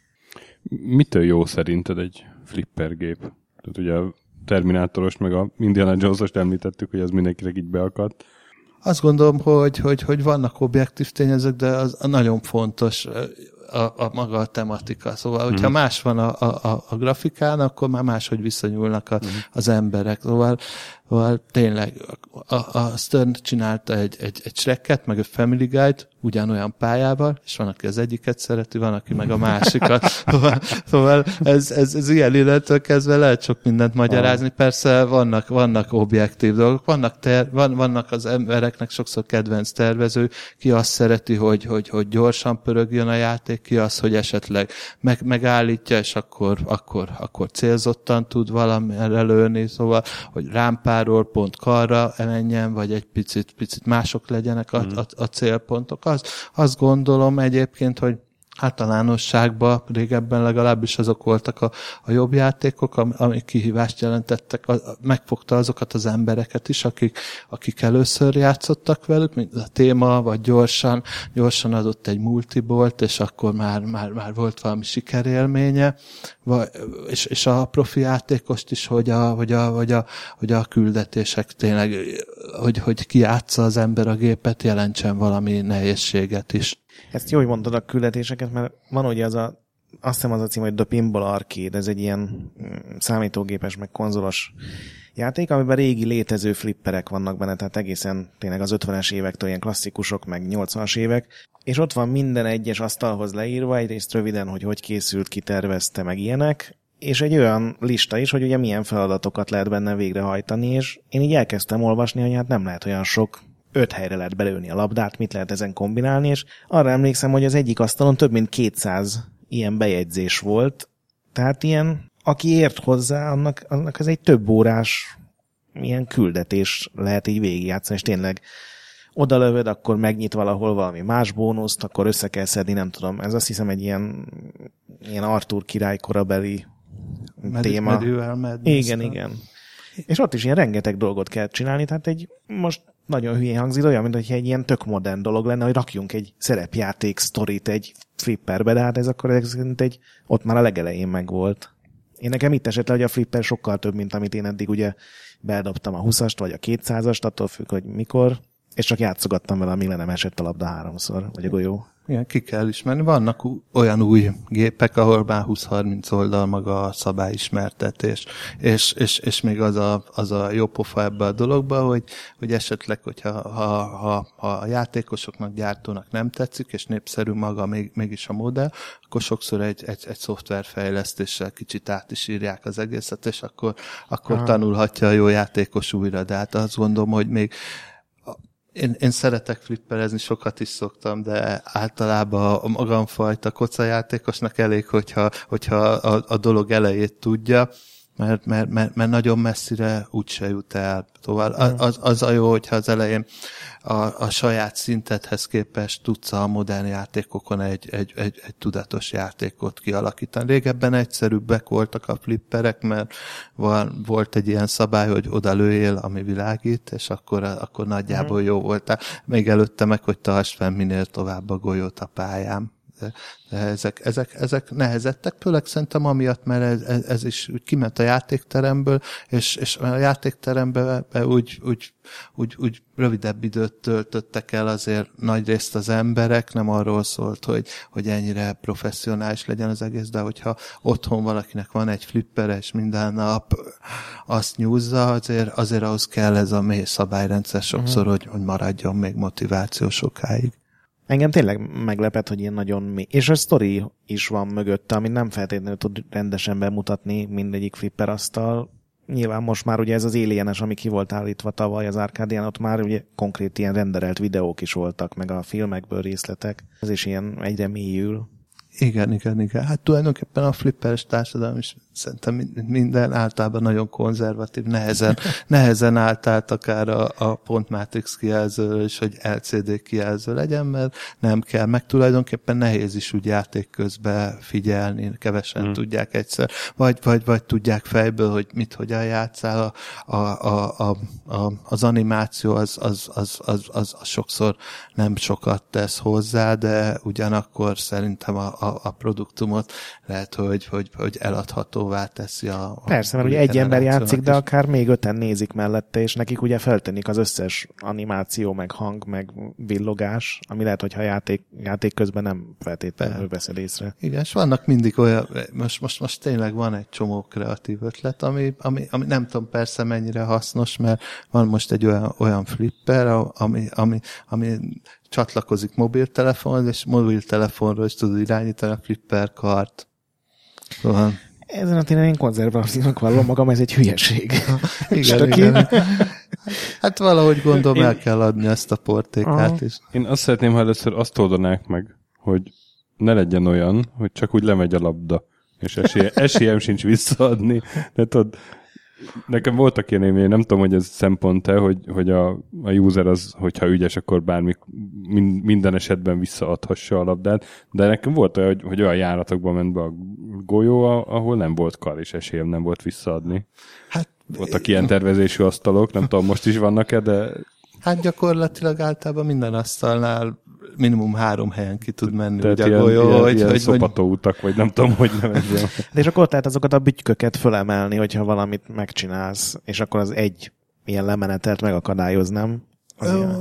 Mitől jó szerinted egy flipper gép? Tehát ugye a Terminátoros meg a Indiana Jones-ost említettük, hogy ez mindenkinek így beakadt. Azt gondolom, hogy, hogy, hogy vannak objektív tényezők, de az nagyon fontos a, a maga a tematika. Szóval, hogyha mm. más van a, a, a grafikán, akkor már máshogy viszonyulnak a, mm. az emberek. Szóval Szóval tényleg a, a Stern csinálta egy, egy, egy Shreket, meg a Family Guide ugyanolyan pályával, és van, aki az egyiket szereti, van, aki meg a másikat. Szóval, szóval ez, ez, ez ilyen illetől kezdve lehet sok mindent magyarázni. Persze vannak, vannak objektív dolgok, vannak, ter, van, vannak az embereknek sokszor kedvenc tervező, ki azt szereti, hogy, hogy, hogy gyorsan pörögjön a játék, ki az, hogy esetleg meg, megállítja, és akkor, akkor, akkor célzottan tud valamire lőni, szóval, hogy rámpál karról pont karra menjen, vagy egy picit, picit mások legyenek a, mm. a, a célpontok. Az, azt gondolom egyébként, hogy általánosságban régebben legalábbis azok voltak a, a jobb játékok, amik kihívást jelentettek, a, megfogta azokat az embereket is, akik, akik először játszottak velük, mint a téma, vagy gyorsan, gyorsan adott egy multibolt, és akkor már, már, már volt valami sikerélménye, vagy, és, és a profi játékost is, hogy a, hogy a, hogy a, hogy a küldetések tényleg, hogy, hogy kiátsza az ember a gépet, jelentsen valami nehézséget is. Ezt jó, hogy mondod a küldetéseket, mert van ugye az a, azt hiszem az a cím, hogy The Pinball Arcade, ez egy ilyen mm, számítógépes, meg konzolos játék, amiben régi létező flipperek vannak benne, tehát egészen tényleg az 50-es évektől ilyen klasszikusok, meg 80-as évek, és ott van minden egyes asztalhoz leírva, egyrészt röviden, hogy hogy készült, kitervezte, meg ilyenek, és egy olyan lista is, hogy ugye milyen feladatokat lehet benne végrehajtani, és én így elkezdtem olvasni, hogy hát nem lehet olyan sok öt helyre lehet belőni a labdát, mit lehet ezen kombinálni, és arra emlékszem, hogy az egyik asztalon több mint 200 ilyen bejegyzés volt, tehát ilyen, aki ért hozzá, annak, annak ez egy több órás ilyen küldetés lehet így végigjátszani, és tényleg oda lövöd, akkor megnyit valahol valami más bónuszt, akkor össze kell szedni, nem tudom. Ez azt hiszem egy ilyen, ilyen Arthur király korabeli Med- téma. Med- igen, igen. És ott is ilyen rengeteg dolgot kell csinálni, tehát egy most nagyon hülyén hangzik, olyan, mint egy ilyen tök modern dolog lenne, hogy rakjunk egy szerepjáték sztorit egy flipperbe, de hát ez akkor ez egy, ott már a legelején megvolt. Én nekem itt esett le, hogy a flipper sokkal több, mint amit én eddig ugye bedobtam a 20-ast, vagy a 200-ast, attól függ, hogy mikor És csak játszogattam vele, amíg le nem esett a labda háromszor, vagy a golyó. Igen, ki kell ismerni. Vannak olyan új gépek, ahol már 20-30 oldal maga a szabályismertetés, és, és, és még az a, az a jó pofa ebbe a dologba, hogy, hogy esetleg, hogyha ha, ha, ha a játékosoknak, gyártónak nem tetszik, és népszerű maga még, mégis a modell, akkor sokszor egy, egy, egy szoftverfejlesztéssel kicsit át is írják az egészet, és akkor, akkor tanulhatja a jó játékos újra. De hát azt gondolom, hogy még én, én szeretek flipperezni, sokat is szoktam, de általában a magamfajta kocajátékosnak elég, hogyha, hogyha a, a dolog elejét tudja, mert, mert, mert, mert nagyon messzire úgyse jut el. Szóval az, az a jó, hogyha az elején a, a saját szintedhez képest tudsz a modern játékokon egy, egy, egy, egy tudatos játékot kialakítani. Régebben egyszerűbbek voltak a flipperek, mert van, volt egy ilyen szabály, hogy oda lőjél, ami világít, és akkor, akkor nagyjából jó voltál. Még előtte meg, hogy tartsd fel minél tovább a golyót a pályán de, de ezek, ezek, ezek nehezettek, főleg szerintem amiatt, mert ez, ez, ez is úgy kiment a játékteremből, és, és a játékterembe úgy, úgy, úgy, úgy rövidebb időt töltöttek el azért nagy részt az emberek, nem arról szólt, hogy, hogy ennyire professzionális legyen az egész, de hogyha otthon valakinek van egy flipper, és minden nap azt nyúzza, azért, azért ahhoz kell ez a mély szabályrendszer sokszor, uh-huh. hogy, hogy maradjon még motiváció sokáig. Engem tényleg meglepett, hogy ilyen nagyon mi. És a sztori is van mögötte, amit nem feltétlenül tud rendesen bemutatni mindegyik flipper asztal. Nyilván most már ugye ez az alienes, ami ki volt állítva tavaly az Arcadian, ott már ugye konkrét ilyen renderelt videók is voltak, meg a filmekből részletek. Ez is ilyen egyre mélyül. Igen, igen, igen. Hát tulajdonképpen a flipperes társadalom is szerintem minden általában nagyon konzervatív, nehezen, nehezen állt akár a, a pontmatrix kijelző, és hogy LCD kijelző legyen, mert nem kell, meg tulajdonképpen nehéz is úgy játék közben figyelni, kevesen hmm. tudják egyszer, vagy, vagy, vagy tudják fejből, hogy mit hogyan játszál, a, a, a, a, a, az animáció az, az, az, az, az, az sokszor nem sokat tesz hozzá, de ugyanakkor szerintem a, a, a produktumot lehet, hogy, hogy, hogy eladható vonzóvá teszi a... a Persze, mert ugye egy ember játszik, de akár még öten nézik mellette, és nekik ugye feltűnik az összes animáció, meg hang, meg villogás, ami lehet, hogyha játék, játék közben nem feltétlenül veszed észre. Igen, és vannak mindig olyan, most, most, most tényleg van egy csomó kreatív ötlet, ami, ami, ami nem tudom persze mennyire hasznos, mert van most egy olyan, olyan flipper, ami, ami, ami csatlakozik mobiltelefonhoz, és mobiltelefonról is tudod irányítani a flipper kart. Szóval ezen a téren én konzervatívnak vallom magam, ez egy hülyeség. igen, igen. Hát valahogy gondolom el kell adni ezt a portékát is. Én azt szeretném, ha először azt oldanák meg, hogy ne legyen olyan, hogy csak úgy lemegy a labda, és esélye, esélyem sincs visszaadni. De tudod, nekem voltak ilyen élmények, nem tudom, hogy ez szempont-e, hogy, hogy a, a user az, hogyha ügyes, akkor bármi minden esetben visszaadhassa a labdát, de nekem volt olyan, hogy, hogy olyan járatokban ment be a golyó, ahol nem volt kar, és esélyem nem volt visszaadni. Hát, Voltak ilyen tervezésű asztalok, nem tudom, most is vannak-e, de... Hát gyakorlatilag általában minden asztalnál minimum három helyen ki tud menni Tehát ugye ilyen, a golyó. Ilyen, hogy, ilyen hogy, szopató utak, vagy nem tudom, hogy nevezzem. De és akkor ott lehet azokat a bütyköket fölemelni, hogyha valamit megcsinálsz, és akkor az egy ilyen lemenetelt megakadályoz, nem?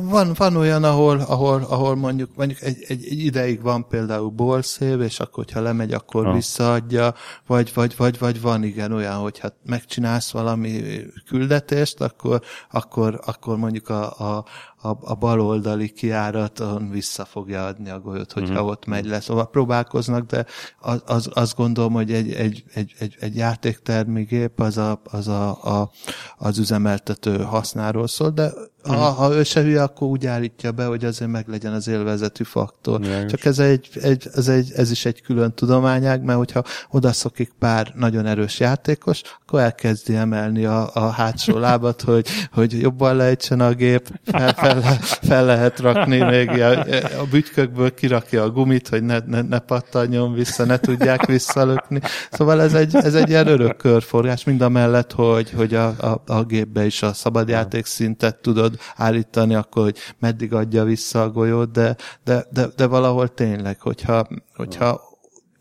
Van, van olyan, ahol, ahol, ahol mondjuk, mondjuk egy, egy, egy ideig van például bolszév, és akkor, hogyha lemegy, akkor ha. visszaadja, vagy, vagy, vagy, vagy van igen olyan, hogyha megcsinálsz valami küldetést, akkor, akkor, akkor mondjuk a, a, a, a baloldali kiáraton vissza fogja adni a golyót, hogyha uh-huh. ott megy le. Szóval próbálkoznak, de az, az, azt gondolom, hogy egy, egy, egy, egy, egy játéktermigép az, a, az a, a, az üzemeltető hasznáról szól, de ha, mhm. ha ő se hülye, akkor úgy állítja be, hogy azért meg legyen az élvezetű faktor. Jogos. Csak ez, egy, egy, ez, egy, ez is egy külön tudományág, mert hogyha odaszokik pár nagyon erős játékos, akkor elkezdi emelni a, a hátsó lábat, hogy, hogy jobban lejtsen a gép, fel, fel, fel lehet rakni még a, a bütykökből kirakja a gumit, hogy ne, ne, ne pattanjon vissza, ne tudják visszalökni. Szóval ez egy, ez egy ilyen örök körforgás, mind a mellett, hogy, hogy a, a, a gépbe is a szabadjáték szintet tudod állítani, akkor hogy meddig adja vissza a golyót, de, de, de, de valahol tényleg, hogyha, hogyha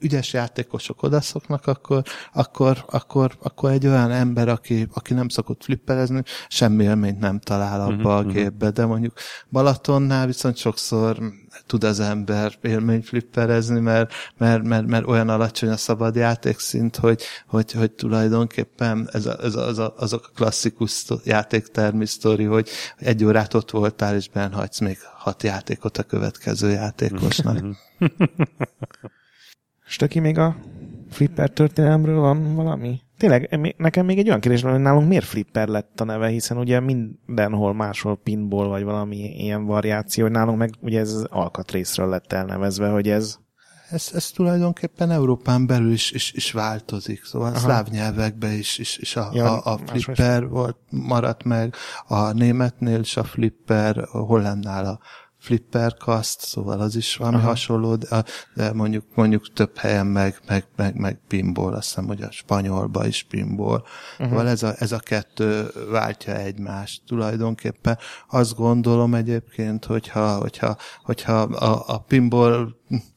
ügyes játékosok odaszoknak, akkor, akkor, akkor, akkor egy olyan ember, aki, aki nem szokott flipperezni, semmi élményt nem talál abba uh-huh, a gépbe, de mondjuk Balatonnál viszont sokszor tud az ember élmény flipperezni, mert, mert, mert, mert olyan alacsony a szabad játékszint, hogy, hogy, hogy tulajdonképpen ez a, ez a, az a, azok a klasszikus játéktermi sztori, hogy egy órát ott voltál, és benhagysz még hat játékot a következő játékosnak. Stöki még a flipper történelemről van valami? Tényleg, nekem még egy olyan kérdés van, hogy nálunk miért flipper lett a neve, hiszen ugye mindenhol máshol pinball vagy valami ilyen variáció, hogy nálunk meg ugye ez alkatrészről lett elnevezve, hogy ez... Ez, ez tulajdonképpen Európán belül is, is, is változik, szóval Aha. szláv nyelvekben is, is, is a, ja, a, a flipper volt, maradt meg, a németnél is a flipper, a hollandnál a flipperkast, szóval az is valami Aha. hasonló, de, de mondjuk, mondjuk több helyen meg, meg, meg, meg pinball, azt hiszem, hogy a spanyolba is pinball. Uh-huh. Szóval ez a, ez a kettő váltja egymást tulajdonképpen. Azt gondolom egyébként, hogyha, hogyha, hogyha a, a pinball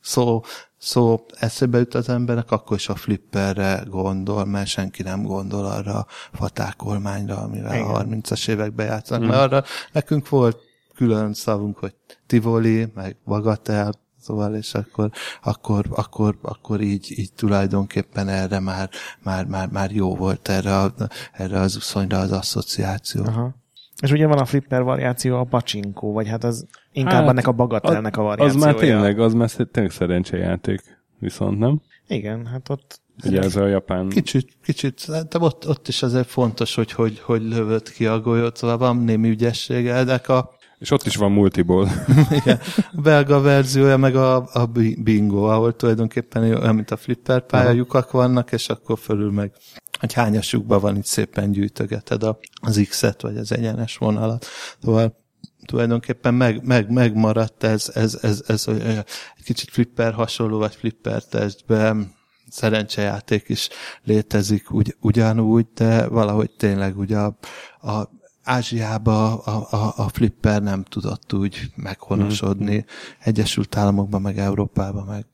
szó szó eszébe jut az embernek, akkor is a flipperre gondol, mert senki nem gondol arra a fatákolmányra, amivel Igen. a 30-as években játszanak. Mm. Mert arra nekünk volt külön szavunk, hogy Tivoli, meg Bagatel, szóval, és akkor, akkor, akkor, akkor így, így tulajdonképpen erre már, már, már, már jó volt erre, a, erre az uszonyra az asszociáció. Aha. És ugye van a flipper variáció, a pacsinkó, vagy hát az inkább hát, ennek a bagatelnek a variációja. Az már tényleg, az már tényleg szerencsejáték, viszont nem? Igen, hát ott Ugye ez a japán... Kicsit, kicsit, de ott, ott is azért fontos, hogy, hogy, hogy lövött ki a golyót, szóval van némi ügyessége, de a és ott is van multiból. Igen. A belga verziója meg a, a bingo, ahol tulajdonképpen olyan, mint a flipper pályajukak vannak, és akkor fölül meg hogy hányas van, itt szépen gyűjtögeted az X-et, vagy az egyenes vonalat. Szóval tulajdonképpen meg, meg, megmaradt ez, ez, ez, ez, ez egy kicsit flipper hasonló, vagy flipper testben szerencsejáték is létezik ugy, ugyanúgy, de valahogy tényleg ugye a, a Ázsiába a, a, a flipper nem tudott úgy meghonosodni. Mm. Egyesült Államokban, meg Európában, meg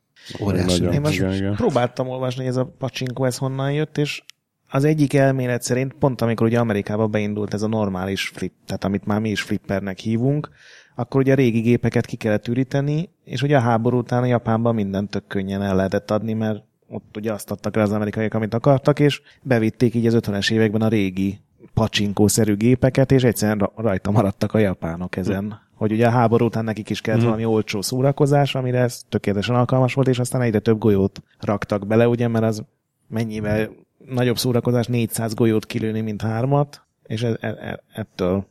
óriási. Én most igen, igen. próbáltam olvasni, hogy ez a pacsinkó, ez honnan jött, és az egyik elmélet szerint, pont amikor ugye Amerikába beindult ez a normális flip, tehát amit már mi is flippernek hívunk, akkor ugye a régi gépeket ki kellett üríteni, és ugye a háború után a Japánban mindent tök könnyen el lehetett adni, mert ott ugye azt adtak rá az amerikaiak, amit akartak, és bevitték így az 50-es években a régi pacsinkószerű gépeket, és egyszerűen rajta maradtak a japánok ezen. Hogy ugye a háború után nekik is kellett mm. valami olcsó szórakozás, amire ez tökéletesen alkalmas volt, és aztán egyre több golyót raktak bele, ugye, mert az mennyivel nagyobb szórakozás 400 golyót kilőni, mint hármat, és e- e- e- ettől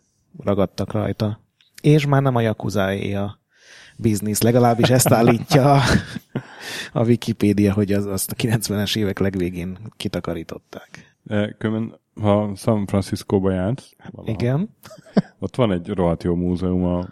ragadtak rajta. És már nem a yakuza a biznisz, legalábbis ezt állítja a, a Wikipédia, hogy az, azt a 90-es évek legvégén kitakarították. Különben ha San Francisco-ba valaha, Igen. ott van egy rohadt jó múzeum a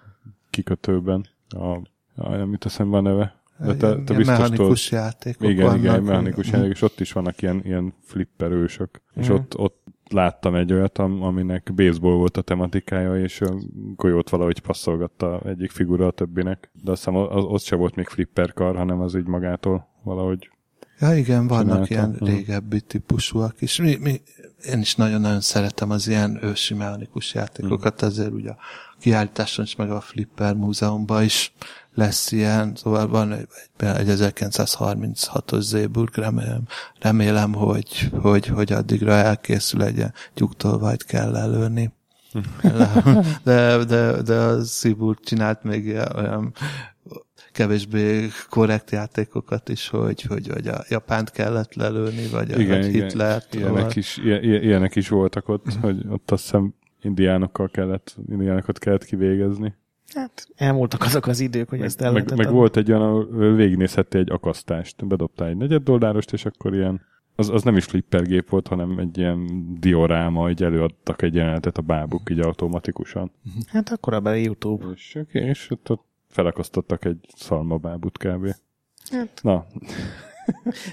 kikötőben, a, a nem jut eszembe a neve. De te, te biztos mechanikus tudod, játékok Igen, vannak, igen, mechanikus játékok, és ott is vannak ilyen, ilyen flipperősök. Mm. És ott, ott láttam egy olyat, aminek baseball volt a tematikája, és a golyót valahogy passzolgatta egyik figura a többinek. De azt hiszem, az, az se volt még flipper kar, hanem az így magától valahogy Ja, igen, vannak ilyen régebbi típusúak is. Mi, mi, én is nagyon-nagyon szeretem az ilyen ősi mechanikus játékokat, mm. ezért ugye a kiállításon is, meg a Flipper Múzeumban is lesz ilyen, szóval van egy, egy 1936-os Zéburg, remélem, remélem hogy, hogy, hogy addigra elkészül egy ilyen tyúktolvajt kell előni. De, de, de a Zéburg csinált még olyan kevésbé korrekt játékokat is, hogy, hogy, hogy a Japánt kellett lelőni, vagy a igen, Hitlert. Ilyenek, szóval. is, ilyenek is voltak ott, hogy ott azt hiszem indiánokkal kellett, indiánokat kellett kivégezni. Hát elmúltak azok az idők, hogy meg, ezt el Meg, meg volt egy olyan, ahol végignézhettél egy akasztást, bedobtál egy negyed dollárost, és akkor ilyen az, az nem is flippergép volt, hanem egy ilyen dioráma, hogy előadtak egy jelenetet a bábuk így automatikusan. Hát akkor a YouTube. És, és ott, ott felakasztottak egy szalmabábut kb. Hát. Na.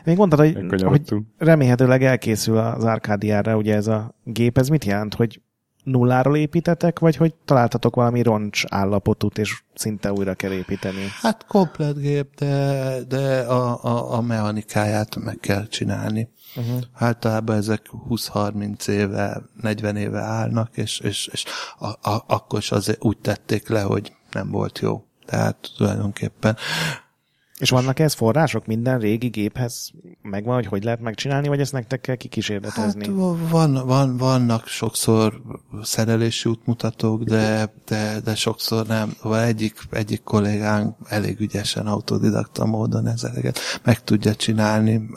Még mondtad, hogy, hogy remélhetőleg elkészül az Arkádiára ugye ez a gép. Ez mit jelent, hogy nulláról építetek, vagy hogy találtatok valami roncs állapotút, és szinte újra kell építeni? Hát komplet gép, de, de a, a, a mechanikáját meg kell csinálni. Uh-huh. Általában ezek 20-30 éve, 40 éve állnak, és, és, és a, a, akkor is azért úgy tették le, hogy nem volt jó. Tehát tulajdonképpen és vannak ez források minden régi géphez? Megvan, hogy hogy lehet megcsinálni, vagy ezt nektek kell kikísérletezni? Hát van, van, vannak sokszor szerelési útmutatók, de, de, de sokszor nem. Vagy egyik, egyik kollégánk elég ügyesen autodidakta módon ezeket meg tudja csinálni.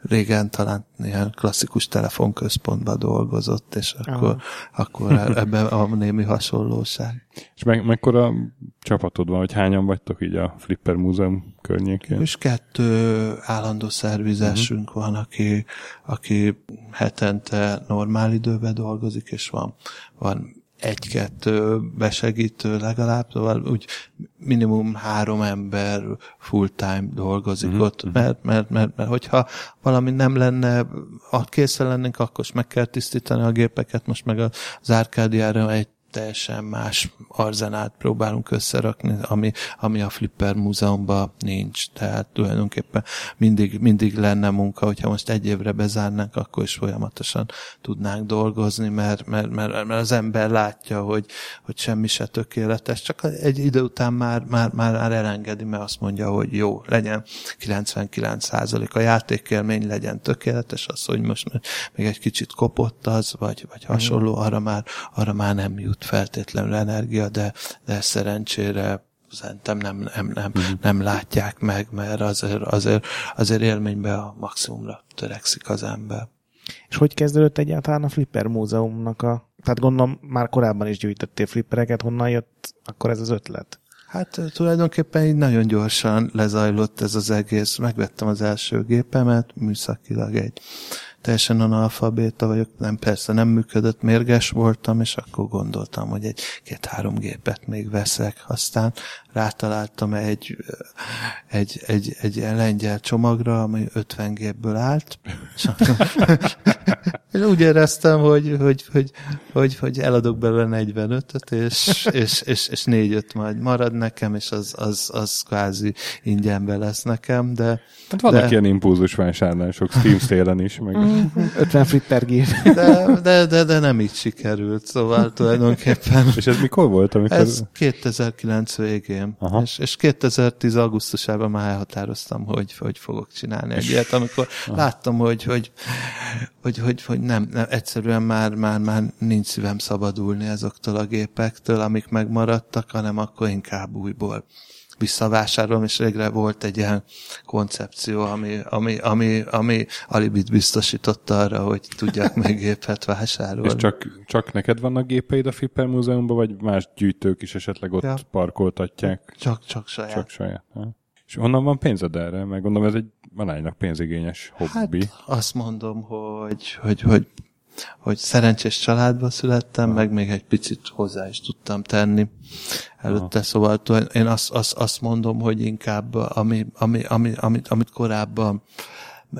Régen talán ilyen klasszikus telefonközpontban dolgozott, és akkor, akkor ebben a némi hasonlóság. És meg, mekkora csapatod van, hogy hányan vagytok így a Flipper Múzeum környékén? És kettő állandó szervizesünk uh-huh. van, aki, aki hetente normál időben dolgozik, és van, van egy-kettő besegítő legalább, szóval úgy minimum három ember full-time dolgozik uh-huh. ott, mert, mert, mert, mert hogyha valami nem lenne, ha készen lennénk, akkor is meg kell tisztítani a gépeket, most meg az árkádiára egy teljesen más arzenát próbálunk összerakni, ami, ami a Flipper múzeumban nincs. Tehát tulajdonképpen mindig, mindig lenne munka, hogyha most egy évre bezárnánk, akkor is folyamatosan tudnánk dolgozni, mert, mert, mert, mert az ember látja, hogy, hogy semmi se tökéletes, csak egy idő után már, már, már, már elengedi, mert azt mondja, hogy jó, legyen 99% a játékélmény legyen tökéletes, az, hogy most még egy kicsit kopott az, vagy, vagy hasonló, arra már, arra már nem jut jut feltétlenül energia, de, de szerencsére szerintem nem, nem, nem, uh-huh. nem látják meg, mert azért, azért, azért élményben a maximumra törekszik az ember. És hogy kezdődött egyáltalán a Flipper Múzeumnak a... Tehát gondolom már korábban is gyűjtöttél flippereket, honnan jött akkor ez az ötlet? Hát tulajdonképpen így nagyon gyorsan lezajlott ez az egész. Megvettem az első gépemet, műszakilag egy teljesen analfabéta vagyok, nem persze nem működött, mérges voltam, és akkor gondoltam, hogy egy két-három gépet még veszek. Aztán rátaláltam egy, egy, egy, egy lengyel csomagra, ami 50 gépből állt, és és úgy éreztem, hogy, hogy, hogy, hogy, hogy eladok belőle 45-öt, és, és, és, és 4-5 majd marad nekem, és az, az, az kvázi ingyenbe lesz nekem, de... Hát vannak de, ilyen impulzus vásárlások Steam szélen is, meg... 50 flipper gép. De, de, de, de nem így sikerült, szóval tulajdonképpen... és ez mikor volt? Amikor... Ez 2009 végén, és, és 2010 augusztusában már elhatároztam, hogy, hogy fogok csinálni egy ilyet, amikor Aha. láttam, hogy, hogy, hogy, hogy, hogy nem, nem, egyszerűen már, már, már nincs szívem szabadulni ezoktól a gépektől, amik megmaradtak, hanem akkor inkább újból visszavásárolom, és végre volt egy ilyen koncepció, ami, ami, ami, ami alibit biztosította arra, hogy tudjak még gépet vásárolni. És csak, csak neked vannak gépeid a Flipper Múzeumban, vagy más gyűjtők is esetleg ott ja. parkoltatják? Csak, csak saját. Csak saját. Ha? És honnan van pénzed erre? Meg gondolom ez egy vanánynak pénzigényes hobbi. Hát azt mondom, hogy, hogy, hogy hogy szerencsés családba születtem, Aha. meg még egy picit hozzá is tudtam tenni előtte, Aha. szóval én azt, azt, azt mondom, hogy inkább ami, ami, ami, amit, amit korábban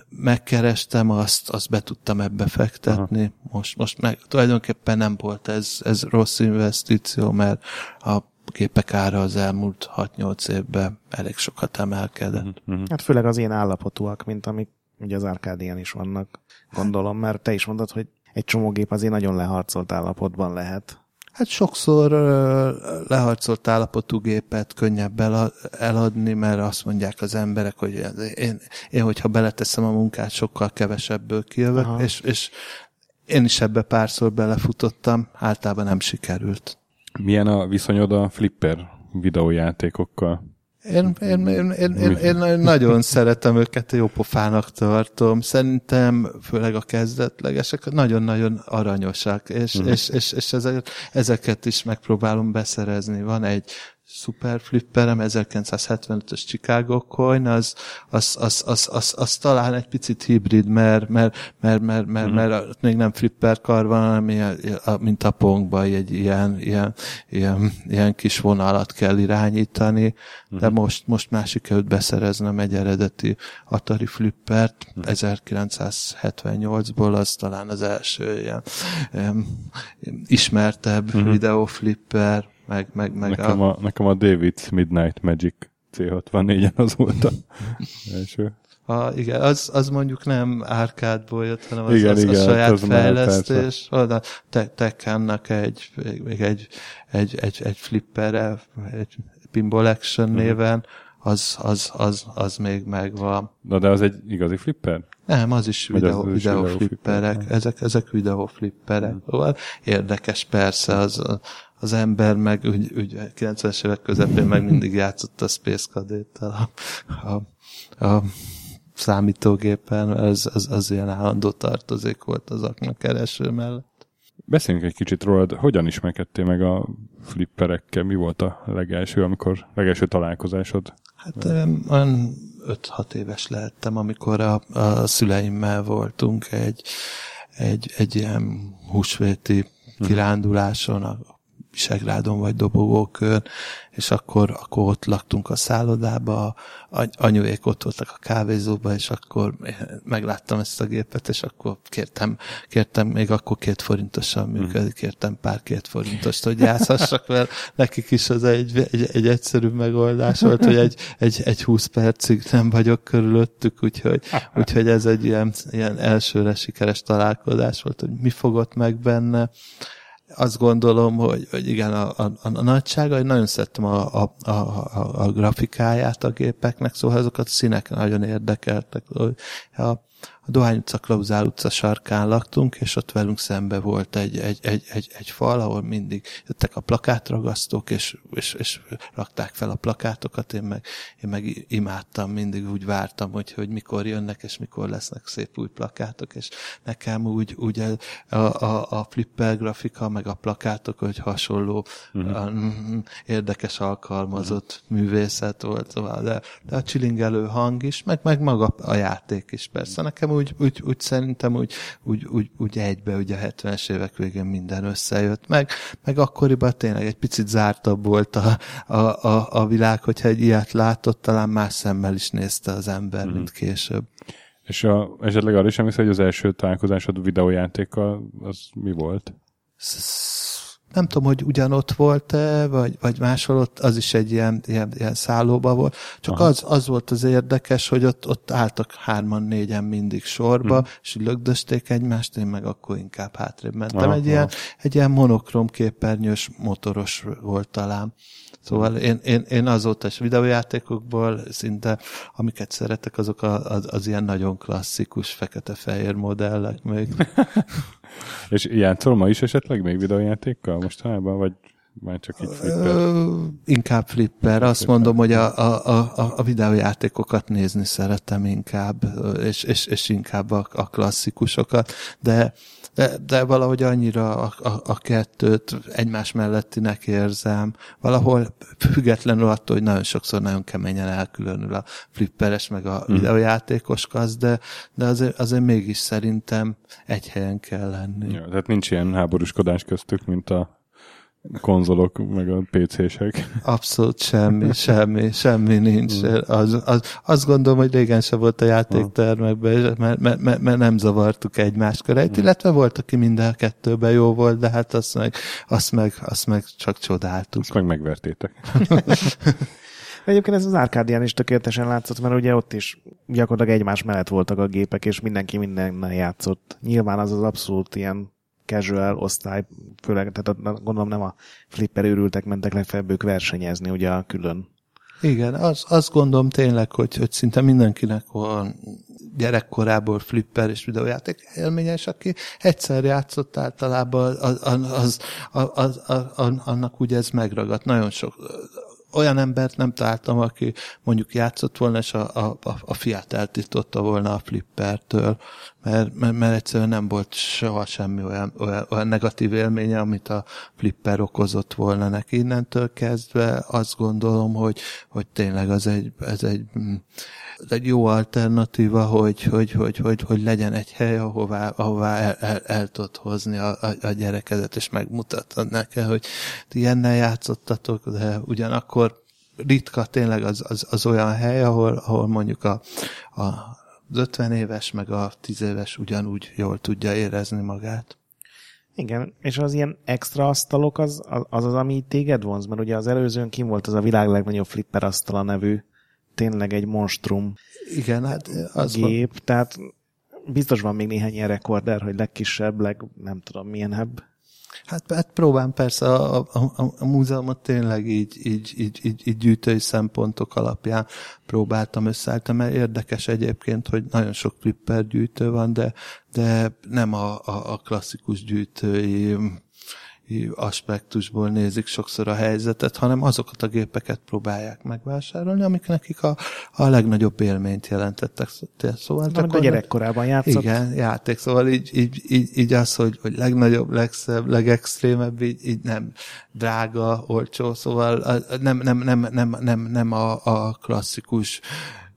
megkerestem, azt, azt be tudtam ebbe fektetni. Most, most meg tulajdonképpen nem volt ez, ez rossz investíció, mert a gépek ára az elmúlt 6-8 évben elég sokat emelkedett. Uh-huh. Hát főleg az ilyen állapotúak, mint amik ugye az Arkádián is vannak, gondolom, mert te is mondod, hogy egy csomó gép azért nagyon leharcolt állapotban lehet. Hát sokszor leharcolt állapotú gépet könnyebb eladni, mert azt mondják az emberek, hogy én, én hogyha beleteszem a munkát, sokkal kevesebből kijövök, és, és én is ebbe párszor belefutottam, általában nem sikerült. Milyen a viszonyod a flipper videójátékokkal? Én, én, én, én, én, én nagyon szeretem őket, jó pofának tartom. Szerintem, főleg a kezdetlegesek, nagyon-nagyon aranyosak, és, mm. és, és, és ezeket, ezeket is megpróbálom beszerezni. Van egy Super Flipperem, 1975-ös Chicago Coin, az, az, az, az, az, az, talán egy picit hibrid, mert, mert, mert, mert, mert, mm. mert, mert még nem flipper kar van, hanem ilyen, mint a pongba, egy ilyen, ilyen, ilyen, ilyen kis vonalat kell irányítani, mm. de most, most már sikerült beszereznem egy eredeti Atari Flippert, mm. 1978-ból, az talán az első ilyen, ilyen ismertebb mm. videóflipper, meg, meg, meg nekem, a... a... nekem a David's Midnight Magic C64-en az volt a első. A, igen, az, az mondjuk nem árkádból jött, hanem az, igen, az igen, a saját az fejlesztés. A te, Tekkennek egy, még egy, egy, egy, egy flippere, egy Pinball Action uh-huh. néven, az, az, az, az még megvan. Na de az egy igazi flipper? Nem, az is videó, az videó, videó flipperek. Flipper. Ezek, ezek videó flipperek. Uh-huh. Érdekes persze, az, az ember meg úgy, úgy 90-es évek közepén meg mindig játszott a Space Cadet-tel a, a, a számítógépen, az, az, az ilyen állandó tartozék volt az aknak kereső mellett. Beszéljünk egy kicsit rólad, hogyan ismerkedtél meg a flipperekkel, mi volt a legelső, amikor legelső találkozásod? Hát olyan 5-6 éves lehettem, amikor a, a szüleimmel voltunk egy, egy, egy ilyen húsvéti kiránduláson, a Visegrádon vagy Dobogókön, és akkor, akkor ott laktunk a szállodába, anyuék ott voltak a kávézóba, és akkor megláttam ezt a gépet, és akkor kértem, kértem még akkor két forintosan mhm. működik, kértem pár két forintost, hogy játszhassak vele. Nekik is az egy, egy, egy egyszerű megoldás volt, hogy egy, egy, egy 20 percig nem vagyok körülöttük, úgyhogy, úgyhogy ez egy ilyen, ilyen elsőre sikeres találkozás volt, hogy mi fogott meg benne azt gondolom, hogy, hogy igen, a, a, a nagysága, hogy nagyon szerettem a, a, a, a, a grafikáját a gépeknek, szóval azokat a színek nagyon érdekeltek. A, a Dohány utca, Klauzál utca sarkán laktunk, és ott velünk szembe volt egy, egy, egy, egy, egy fal, ahol mindig jöttek a plakátragasztók, és, és, és rakták fel a plakátokat, én meg, én meg imádtam, mindig úgy vártam, hogy, hogy mikor jönnek, és mikor lesznek szép új plakátok, és nekem úgy, úgy a, a, a flipper grafika, meg a plakátok, hogy hasonló uh-huh. érdekes alkalmazott uh-huh. művészet volt, szóval, de, de a csilingelő hang is, meg, meg maga a játék is persze. Nekem úgy, úgy, úgy szerintem úgy, úgy, úgy, úgy egybe, ugye a 70-es évek végén minden összejött, meg, meg akkoriban tényleg egy picit zártabb volt a, a, a, a világ, hogyha egy ilyet látott, talán más szemmel is nézte az ember, mm. mint később. És a, esetleg arra is emlékszel, hogy az első találkozásod videójátékkal az mi volt? Nem tudom, hogy ugyanott volt-e, vagy, vagy máshol ott az is egy ilyen, ilyen, ilyen szállóba volt. Csak az, az volt az érdekes, hogy ott, ott álltak hárman, négyen mindig sorba, hmm. és lögdösték egymást, én meg akkor inkább hátrébb mentem. Aha, egy, aha. Ilyen, egy ilyen monokrom képernyős motoros volt talán. Szóval én, én, én azóta is videójátékokból szinte, amiket szeretek, azok az, az ilyen nagyon klasszikus fekete-fehér modellek még. És játszol ma is esetleg még videójátékkal mostanában, vagy már csak így flipper? Ö, inkább flipper. Azt flipper. mondom, hogy a, a, a, a videójátékokat nézni szeretem inkább, és, és, és inkább a, a klasszikusokat, de de, de valahogy annyira a, a, a kettőt egymás mellettinek érzem. Valahol függetlenül attól, hogy nagyon sokszor nagyon keményen elkülönül a flipperes meg a mm. videójátékos kasz, de, de azért, azért mégis szerintem egy helyen kell lenni. Ja, tehát nincs ilyen háborúskodás köztük, mint a konzolok, meg a PC-sek. Abszolút semmi, semmi, semmi nincs. Mm. Az, az, azt gondolom, hogy régen se volt a játéktermekben, mert, mert, mert, mert nem zavartuk egymás köreit, mm. illetve volt, aki minden kettőben jó volt, de hát azt meg, azt meg, azt meg csak csodáltuk. Azt meg megvertétek. Egyébként ez az Arkádián is tökéletesen látszott, mert ugye ott is gyakorlatilag egymás mellett voltak a gépek, és mindenki mindennel játszott. Nyilván az az abszolút ilyen casual osztály, főleg, tehát gondolom nem a flipper őrültek mentek legfeljebb ők versenyezni, ugye a külön. Igen, az, azt gondolom tényleg, hogy, hogy szinte mindenkinek van gyerekkorából flipper és videójáték élményes, aki egyszer játszott általában, az, az, az, az, az, annak ugye ez megragadt. Nagyon sok olyan embert nem találtam, aki mondjuk játszott volna, és a, a, a fiát eltiltotta volna a flippertől, mert, mert, mert egyszerűen nem volt soha semmi olyan, olyan, olyan negatív élménye, amit a flipper okozott volna neki. Innentől kezdve azt gondolom, hogy, hogy tényleg az egy, ez egy, ez egy jó alternatíva, hogy, hogy, hogy, hogy, hogy legyen egy hely, ahová, ahová el, el, el tudod hozni a, a, a gyerekedet, és megmutatod neki, hogy ti ilyennel játszottatok, de ugyanakkor ritka tényleg az, az, az olyan hely, ahol, ahol mondjuk a, a, az 50 éves, meg a 10 éves ugyanúgy jól tudja érezni magát. Igen, és az ilyen extra asztalok az az, az, ami téged vonz, mert ugye az előzőn kim volt az a világ legnagyobb flipper asztala nevű, tényleg egy monstrum Igen, hát az gép, van. tehát biztos van még néhány ilyen rekorder, hogy legkisebb, leg nem tudom milyenebb. Hát, hát próbálom persze a, a, a, a múzeumot tényleg így, így, így, így, így gyűjtői szempontok alapján próbáltam összeállítani, mert érdekes egyébként, hogy nagyon sok flipper gyűjtő van, de, de nem a, a, a klasszikus gyűjtői aspektusból nézik sokszor a helyzetet, hanem azokat a gépeket próbálják megvásárolni, amik nekik a, a legnagyobb élményt jelentettek. Szóval Na, a gyerekkorában játszott. Igen, játék. Szóval így, így, így, így az, hogy, hogy legnagyobb, legszebb, legextrémebb, így, így nem drága, olcsó, szóval nem, nem, nem, nem, nem, nem a, a klasszikus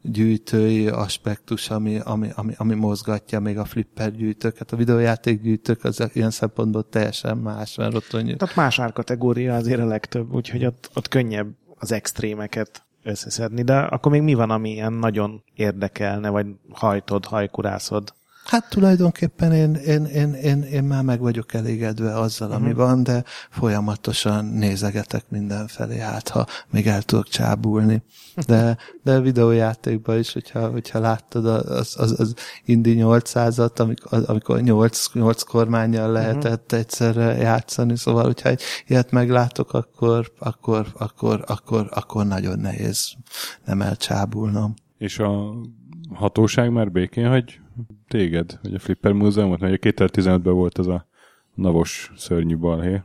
gyűjtői aspektus, ami, ami, ami, ami mozgatja még a flipper gyűjtőket. A videójáték gyűjtők az ilyen szempontból teljesen más, mert ott annyi... Tehát más árkategória azért a legtöbb, úgyhogy ott, ott könnyebb az extrémeket összeszedni, de akkor még mi van, ami ilyen nagyon érdekelne, vagy hajtod, hajkurászod? Hát tulajdonképpen én, én, én, én, én már meg vagyok elégedve azzal, ami uh-huh. van, de folyamatosan nézegetek mindenfelé, hát ha még el tudok csábulni. De, de videójátékban is, hogyha, hogyha láttad az, az, az Indi 800-at, amikor, amikor 8, 8 kormányjal mhm. lehetett uh-huh. egyszerre játszani, szóval hogyha egy ilyet meglátok, akkor, akkor, akkor, akkor, akkor nagyon nehéz nem elcsábulnom. És a hatóság már békén hagy téged, vagy a Flipper Múzeumot, mert 2015-ben volt az a navos szörnyű balhé.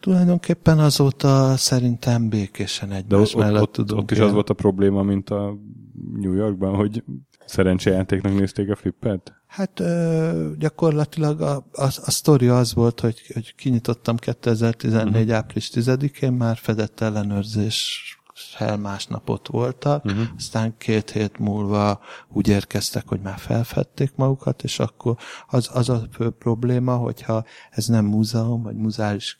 Tulajdonképpen azóta szerintem békésen egymás De ott, mellett ott, tudunk. Ott is az volt a probléma, mint a New Yorkban, hogy szerencsejátéknak nézték a flippert? Hát ö, gyakorlatilag a, a, a sztori az volt, hogy, hogy kinyitottam 2014. Uh-huh. április 10-én, már fedett ellenőrzés fel másnapot voltak, uh-huh. aztán két hét múlva úgy érkeztek, hogy már felfedték magukat, és akkor az, az a fő probléma, hogyha ez nem múzeum, vagy muzeális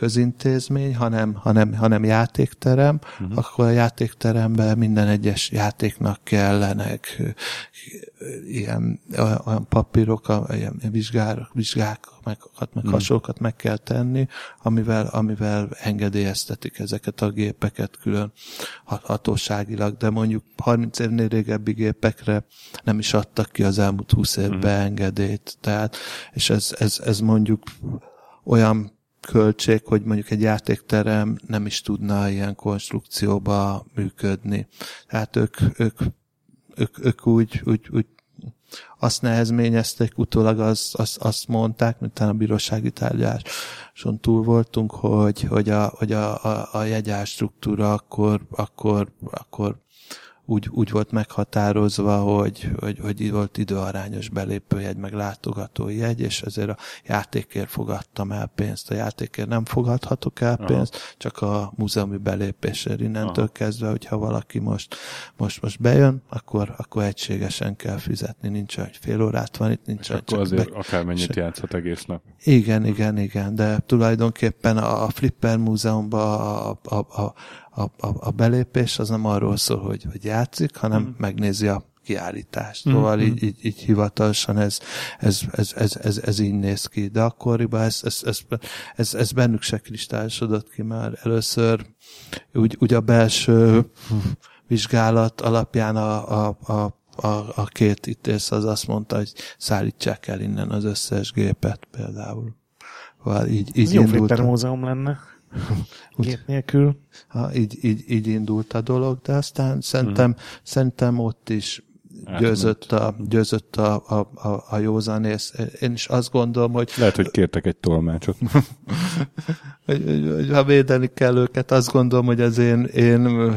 közintézmény, hanem, hanem, hanem játékterem, uh-huh. akkor a játékteremben minden egyes játéknak kellenek ilyen olyan papírok, ilyen vizsgálok, vizsgákat, meg, meg uh-huh. hasonlókat meg kell tenni, amivel, amivel engedélyeztetik ezeket a gépeket külön hatóságilag, de mondjuk 30 évnél régebbi gépekre nem is adtak ki az elmúlt 20 évben uh-huh. engedélyt, tehát, és ez, ez, ez mondjuk olyan költség, hogy mondjuk egy játékterem nem is tudna ilyen konstrukcióba működni. Tehát ők, ők, ők, ők úgy, úgy, úgy azt nehezményezték, utólag az, az, azt mondták, mint a bírósági tárgyáson túl voltunk, hogy, hogy a, hogy a, a, a jegyár struktúra akkor, akkor, akkor úgy, úgy volt meghatározva, hogy, hogy, hogy volt időarányos belépőjegy, meg látogatói jegy, és ezért a játékért fogadtam el pénzt. A játékért nem fogadhatok el pénzt, Aha. csak a múzeumi belépésért innentől Aha. kezdve, hogyha valaki most, most, most bejön, akkor, akkor egységesen kell fizetni. Nincs hogy fél órát van itt, nincs és akkor csak azért be... akármennyit játszhat egész nap. Igen, igen, igen, de tulajdonképpen a Flipper múzeumban a, a, a, a, a, a belépés az nem arról szól, hogy, hogy játszik, hanem mm. megnézi a kiállítást. Mm. Szóval mm. így, így, így hivatalosan ez, ez, ez, ez, ez, ez így néz ki. De akkoriban ez, ez, ez, ez, ez bennük se kristályosodott ki már. Először úgy, úgy a belső vizsgálat alapján a, a, a a, a két ítész az azt mondta, hogy szállítsák el innen az összes gépet például. Val, így, így Jó múzeum lenne. Gép nélkül. Ha, így, így, így indult a dolog, de aztán szerintem, hmm. szerintem ott is győzött a, győzött a, a, a, a józanész. Én is azt gondolom, hogy... Lehet, hogy kértek egy tolmácsot. hogy, hogy, hogy, ha védeni kell őket, azt gondolom, hogy az én, én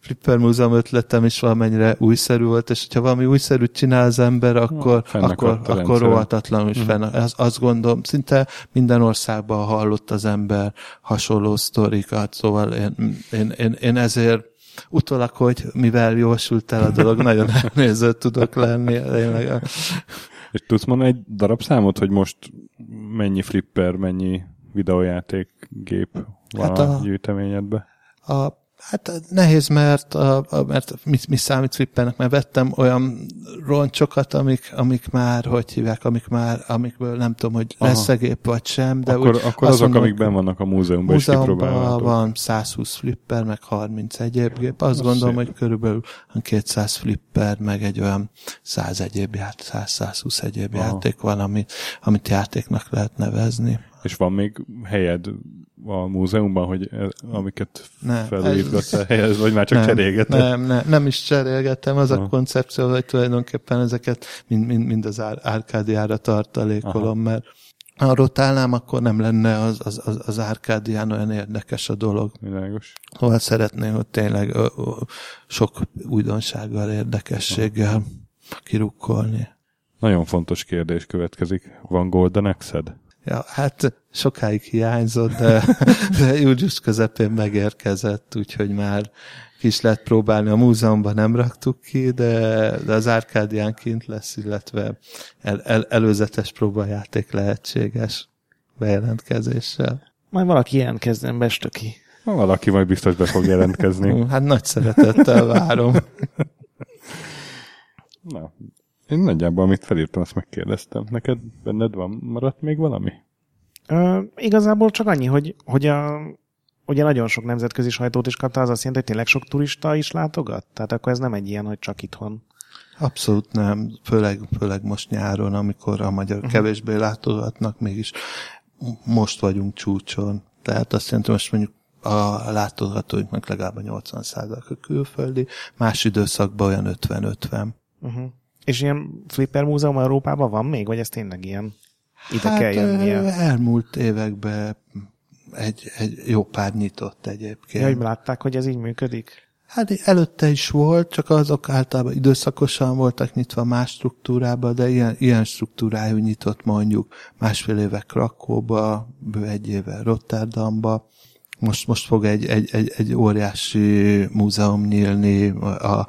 Flipper Múzeum ötletem is valamennyire újszerű volt, és hogyha valami újszerűt csinál az ember, akkor, akkor, akkor rohatatlanul is fenn. Az, azt gondolom, szinte minden országban hallott az ember hasonló sztorikat, szóval én, én, én, én ezért utólag, hogy mivel jósult el a dolog, nagyon elnéző tudok lenni. Tényleg. És tudsz mondani egy darabszámot, hogy most mennyi flipper, mennyi videójátékgép van hát a, a gyűjteményedbe? A Hát nehéz, mert, a, a, mert mi, mi számít flippernek, mert vettem olyan roncsokat, amik, amik már, hogy hívják, amik már, amikből nem tudom, hogy lesz gép vagy sem, de akkor, úgy, akkor azok, mondom, amik benn vannak a múzeumban, múzeumban is van 120 flipper, meg 30 egyéb gép. Azt Azt gondolom, szép. hogy körülbelül 200 flipper, meg egy olyan 100 egyéb játék, 100-120 egyéb Aha. játék van, amit, amit játéknak lehet nevezni. És van még helyed a múzeumban, hogy e, amiket felújítgatsz helyez, vagy már csak nem, cserélgeted? Nem, nem, nem is cserélgettem, az Aha. a koncepció, hogy tulajdonképpen ezeket mind, mind, mind az ár, árkádiára tartalékolom, Aha. mert ha rotálnám, akkor nem lenne az, az, az, az árkádián olyan érdekes a dolog. Világos. Hol szeretném, hogy tényleg ö, ö, sok újdonsággal, érdekességgel kirukkolni. Nagyon fontos kérdés következik. Van Golden Exed? Ja, hát sokáig hiányzott, de, de július közepén megérkezett, úgyhogy már kis lehet próbálni. A múzeumban nem raktuk ki, de, de az Árkádián kint lesz, illetve el, el, előzetes próbajáték lehetséges bejelentkezéssel. Majd valaki jelentkezzen, bestöki. Valaki majd biztos be fog jelentkezni. hát nagy szeretettel várom. Na, én nagyjából, amit felírtam, azt megkérdeztem. Neked benned van, maradt még valami? Ö, igazából csak annyi, hogy, hogy a, ugye nagyon sok nemzetközi sajtót is kapta, az azt jelenti, hogy tényleg sok turista is látogat? Tehát akkor ez nem egy ilyen, hogy csak itthon. Abszolút nem, főleg, főleg most nyáron, amikor a magyar uh-huh. kevésbé látogatnak, mégis most vagyunk csúcson. Tehát azt jelenti, most mondjuk a látogatóinknak legalább a 80 a külföldi, más időszakban olyan 50-50. Uh-huh. És ilyen flipper múzeum Európában van még, vagy ez tényleg ilyen? Ide hát, kell jönnie? elmúlt években egy, egy jó pár nyitott egyébként. Ja, hogy látták, hogy ez így működik? Hát előtte is volt, csak azok általában időszakosan voltak nyitva más struktúrába, de ilyen, ilyen struktúrájú nyitott mondjuk másfél éve Krakóba, bő egy éve Rotterdamba, most, most fog egy, egy, egy, egy óriási múzeum nyílni a, a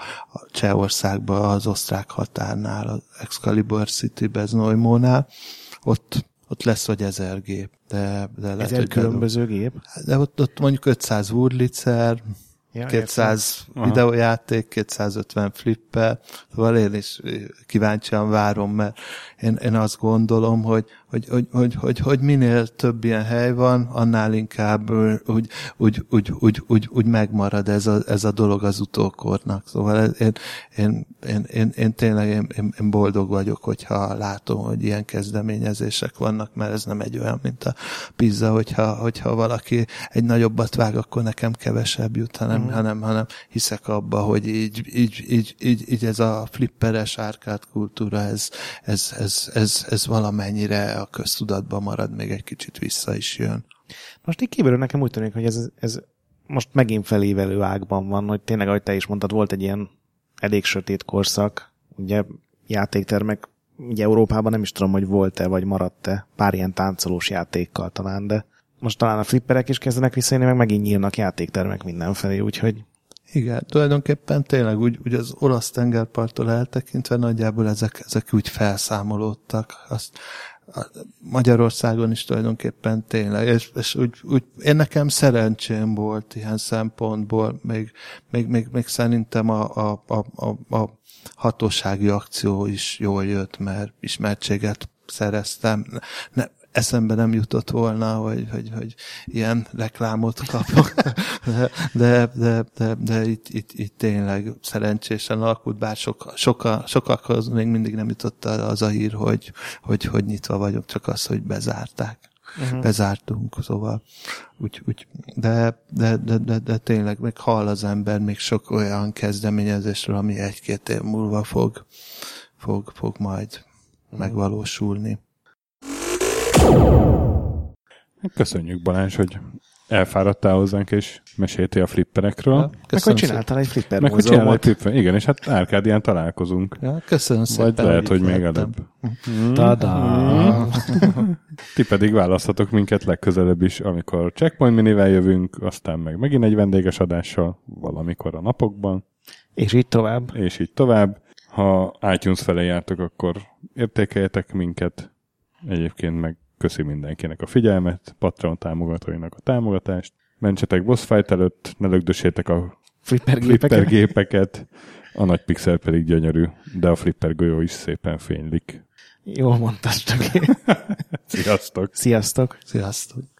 Csehországban, az osztrák határnál, az Excalibur City Beznojmónál. Ott, ott lesz vagy ezer gép. De, de lehet, ezer különböző gép? De ott, ott mondjuk 500 Wurlitzer, Ja, 200 értem. videójáték, 250 flipper, szóval én is kíváncsian várom, mert én, én azt gondolom, hogy, hogy, hogy, hogy, hogy, hogy minél több ilyen hely van, annál inkább úgy, úgy, úgy, úgy, úgy, úgy megmarad ez a, ez a dolog az utókornak. Szóval én, én, én, én, én tényleg én, én, boldog vagyok, hogyha látom, hogy ilyen kezdeményezések vannak, mert ez nem egy olyan, mint a pizza, hogyha, hogyha valaki egy nagyobbat vág, akkor nekem kevesebb jut, hanem, mm. hanem, hanem hiszek abba, hogy így, így, így, így, így ez a flipperes árkád kultúra, ez, ez, ez, ez, ez valamennyire a köztudatban marad, még egy kicsit vissza is jön. Most így kívülről nekem úgy tűnik, hogy ez, ez most megint felévelő ágban van, hogy tényleg, ahogy te is mondtad, volt egy ilyen elég sötét korszak, ugye játéktermek, ugye Európában nem is tudom, hogy volt-e, vagy maradt-e pár ilyen táncolós játékkal talán, de most talán a flipperek is kezdenek visszajönni, meg megint nyílnak játéktermek mindenfelé, úgyhogy igen, tulajdonképpen tényleg úgy, úgy az olasz tengerparttól eltekintve nagyjából ezek, ezek úgy felszámolódtak. Azt, Magyarországon is tulajdonképpen tényleg, és, és úgy, úgy, én nekem szerencsém volt ilyen szempontból, még, még, még, még szerintem a, a, a, a, a hatósági akció is jól jött, mert ismertséget szereztem. Ne, eszembe nem jutott volna, hogy, hogy, hogy ilyen reklámot kapok, de, de, de, de, itt, itt, itt tényleg szerencsésen alakult, bár soka, soka, sokakhoz még mindig nem jutott az a hír, hogy, hogy, hogy nyitva vagyok, csak az, hogy bezárták. Uh-huh. Bezártunk, szóval úgy, úgy, de, de, de, de, de tényleg még hall az ember még sok olyan kezdeményezésről, ami egy-két év múlva fog, fog, fog majd uh-huh. megvalósulni. Köszönjük Balázs, hogy elfáradtál hozzánk, és meséltél a flipperekről. Ja, Meg hogy csináltál egy flipper Meg hogy csinálj egy flipper. Igen, és hát Árkádián találkozunk. Ja, köszönöm szépen. Vagy lehet, hogy még előbb. Tada! Ti pedig választhatok minket legközelebb is, amikor Checkpoint Minivel jövünk, aztán meg megint egy vendéges adással, valamikor a napokban, És így tovább. és így tovább. Ha iTunes felé jártok, akkor értékeljetek minket. Egyébként meg köszi mindenkinek a figyelmet, Patreon támogatóinak a támogatást. Mentsetek boss fight előtt, ne lögdössétek a Flipper gépeket. a nagy pixel pedig gyönyörű, de a flipper golyó is szépen fénylik. Jól mondtad, Sziasztok! Sziasztok! Sziasztok.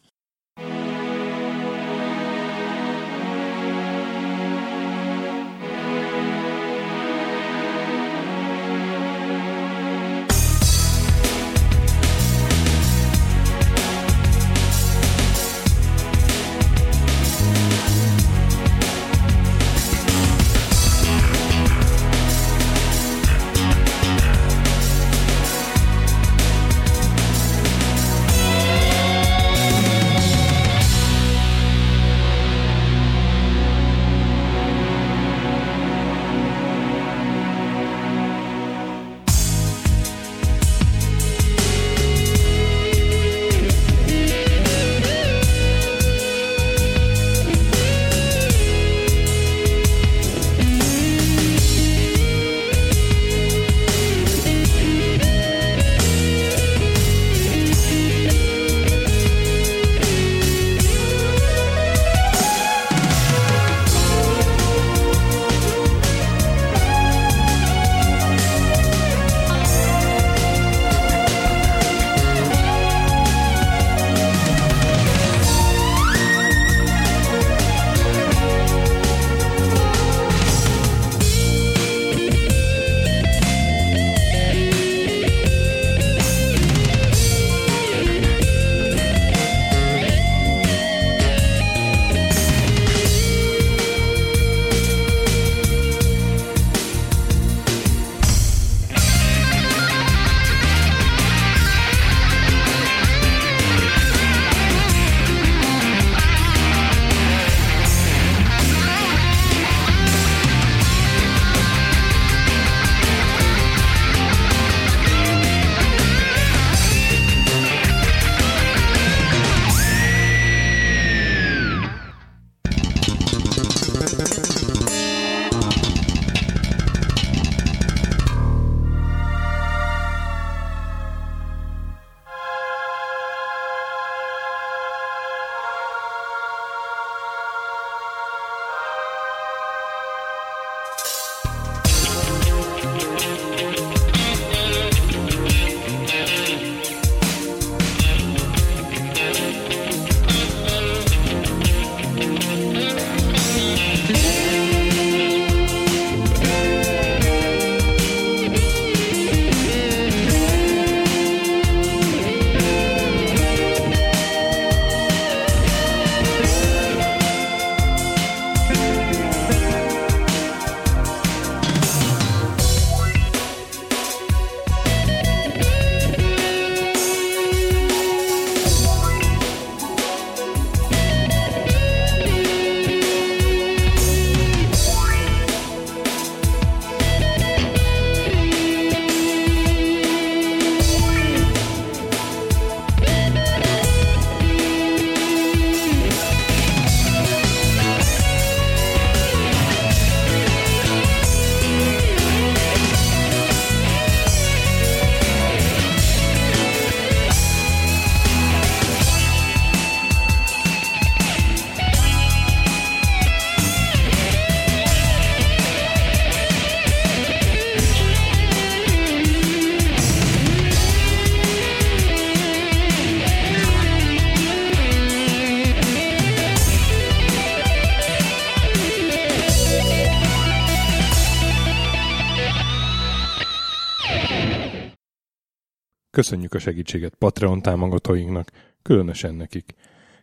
Köszönjük a segítséget Patreon támogatóinknak, különösen nekik.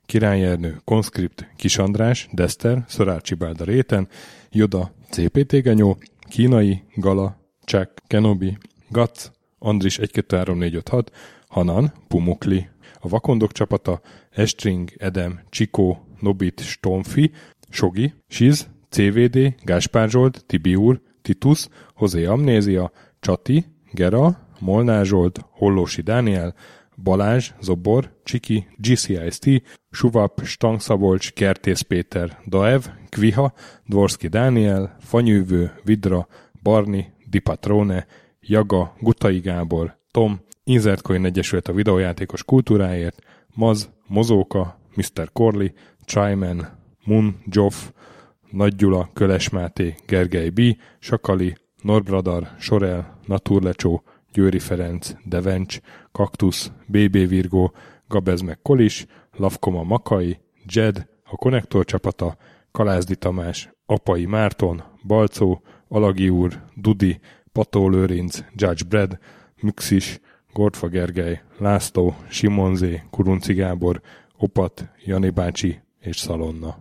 Király Ernő, Konskript, Kis András, Dester, Szorácsi Bálda Réten, Joda, CPT Genyó, Kínai, Gala, Csák, Kenobi, Gac, Andris 1 2 3 4 5 6, Hanan, Pumukli. a Vakondok csapata, Estring, Edem, Csikó, Nobit, Stomfi, Sogi, Siz, CVD, Gáspár Zsolt, Tibiur, Titus, Hozé Amnézia, Csati, Gera, Molnár Zsolt, Hollósi Dániel, Balázs, Zobor, Csiki, GCIST, Suvap, Stangszabolcs, Kertész Péter, Daev, Kviha, Dvorski Dániel, Fanyűvő, Vidra, Barni, Dipatrone, Jaga, Gutai Gábor, Tom, Inzertcoin Egyesület a videójátékos kultúráért, Maz, Mozóka, Mr. Corley, Chaiman, Mun, Joff, Nagy Gyula, Köles Máté, Gergely B., Sakali, Norbradar, Sorel, Naturlecsó, Győri Ferenc, Devencs, Kaktusz, BB Virgó, Gabez meg Kolis, Lavkoma Makai, Jed, a Konnektor csapata, Kalázdi Tamás, Apai Márton, Balcó, Alagi úr, Dudi, Pató Lőrinc, Judge Brad, Müxis, Gortfa Gergely, László, Simonzé, Kurunci Gábor, Opat, Jani bácsi és Szalonna.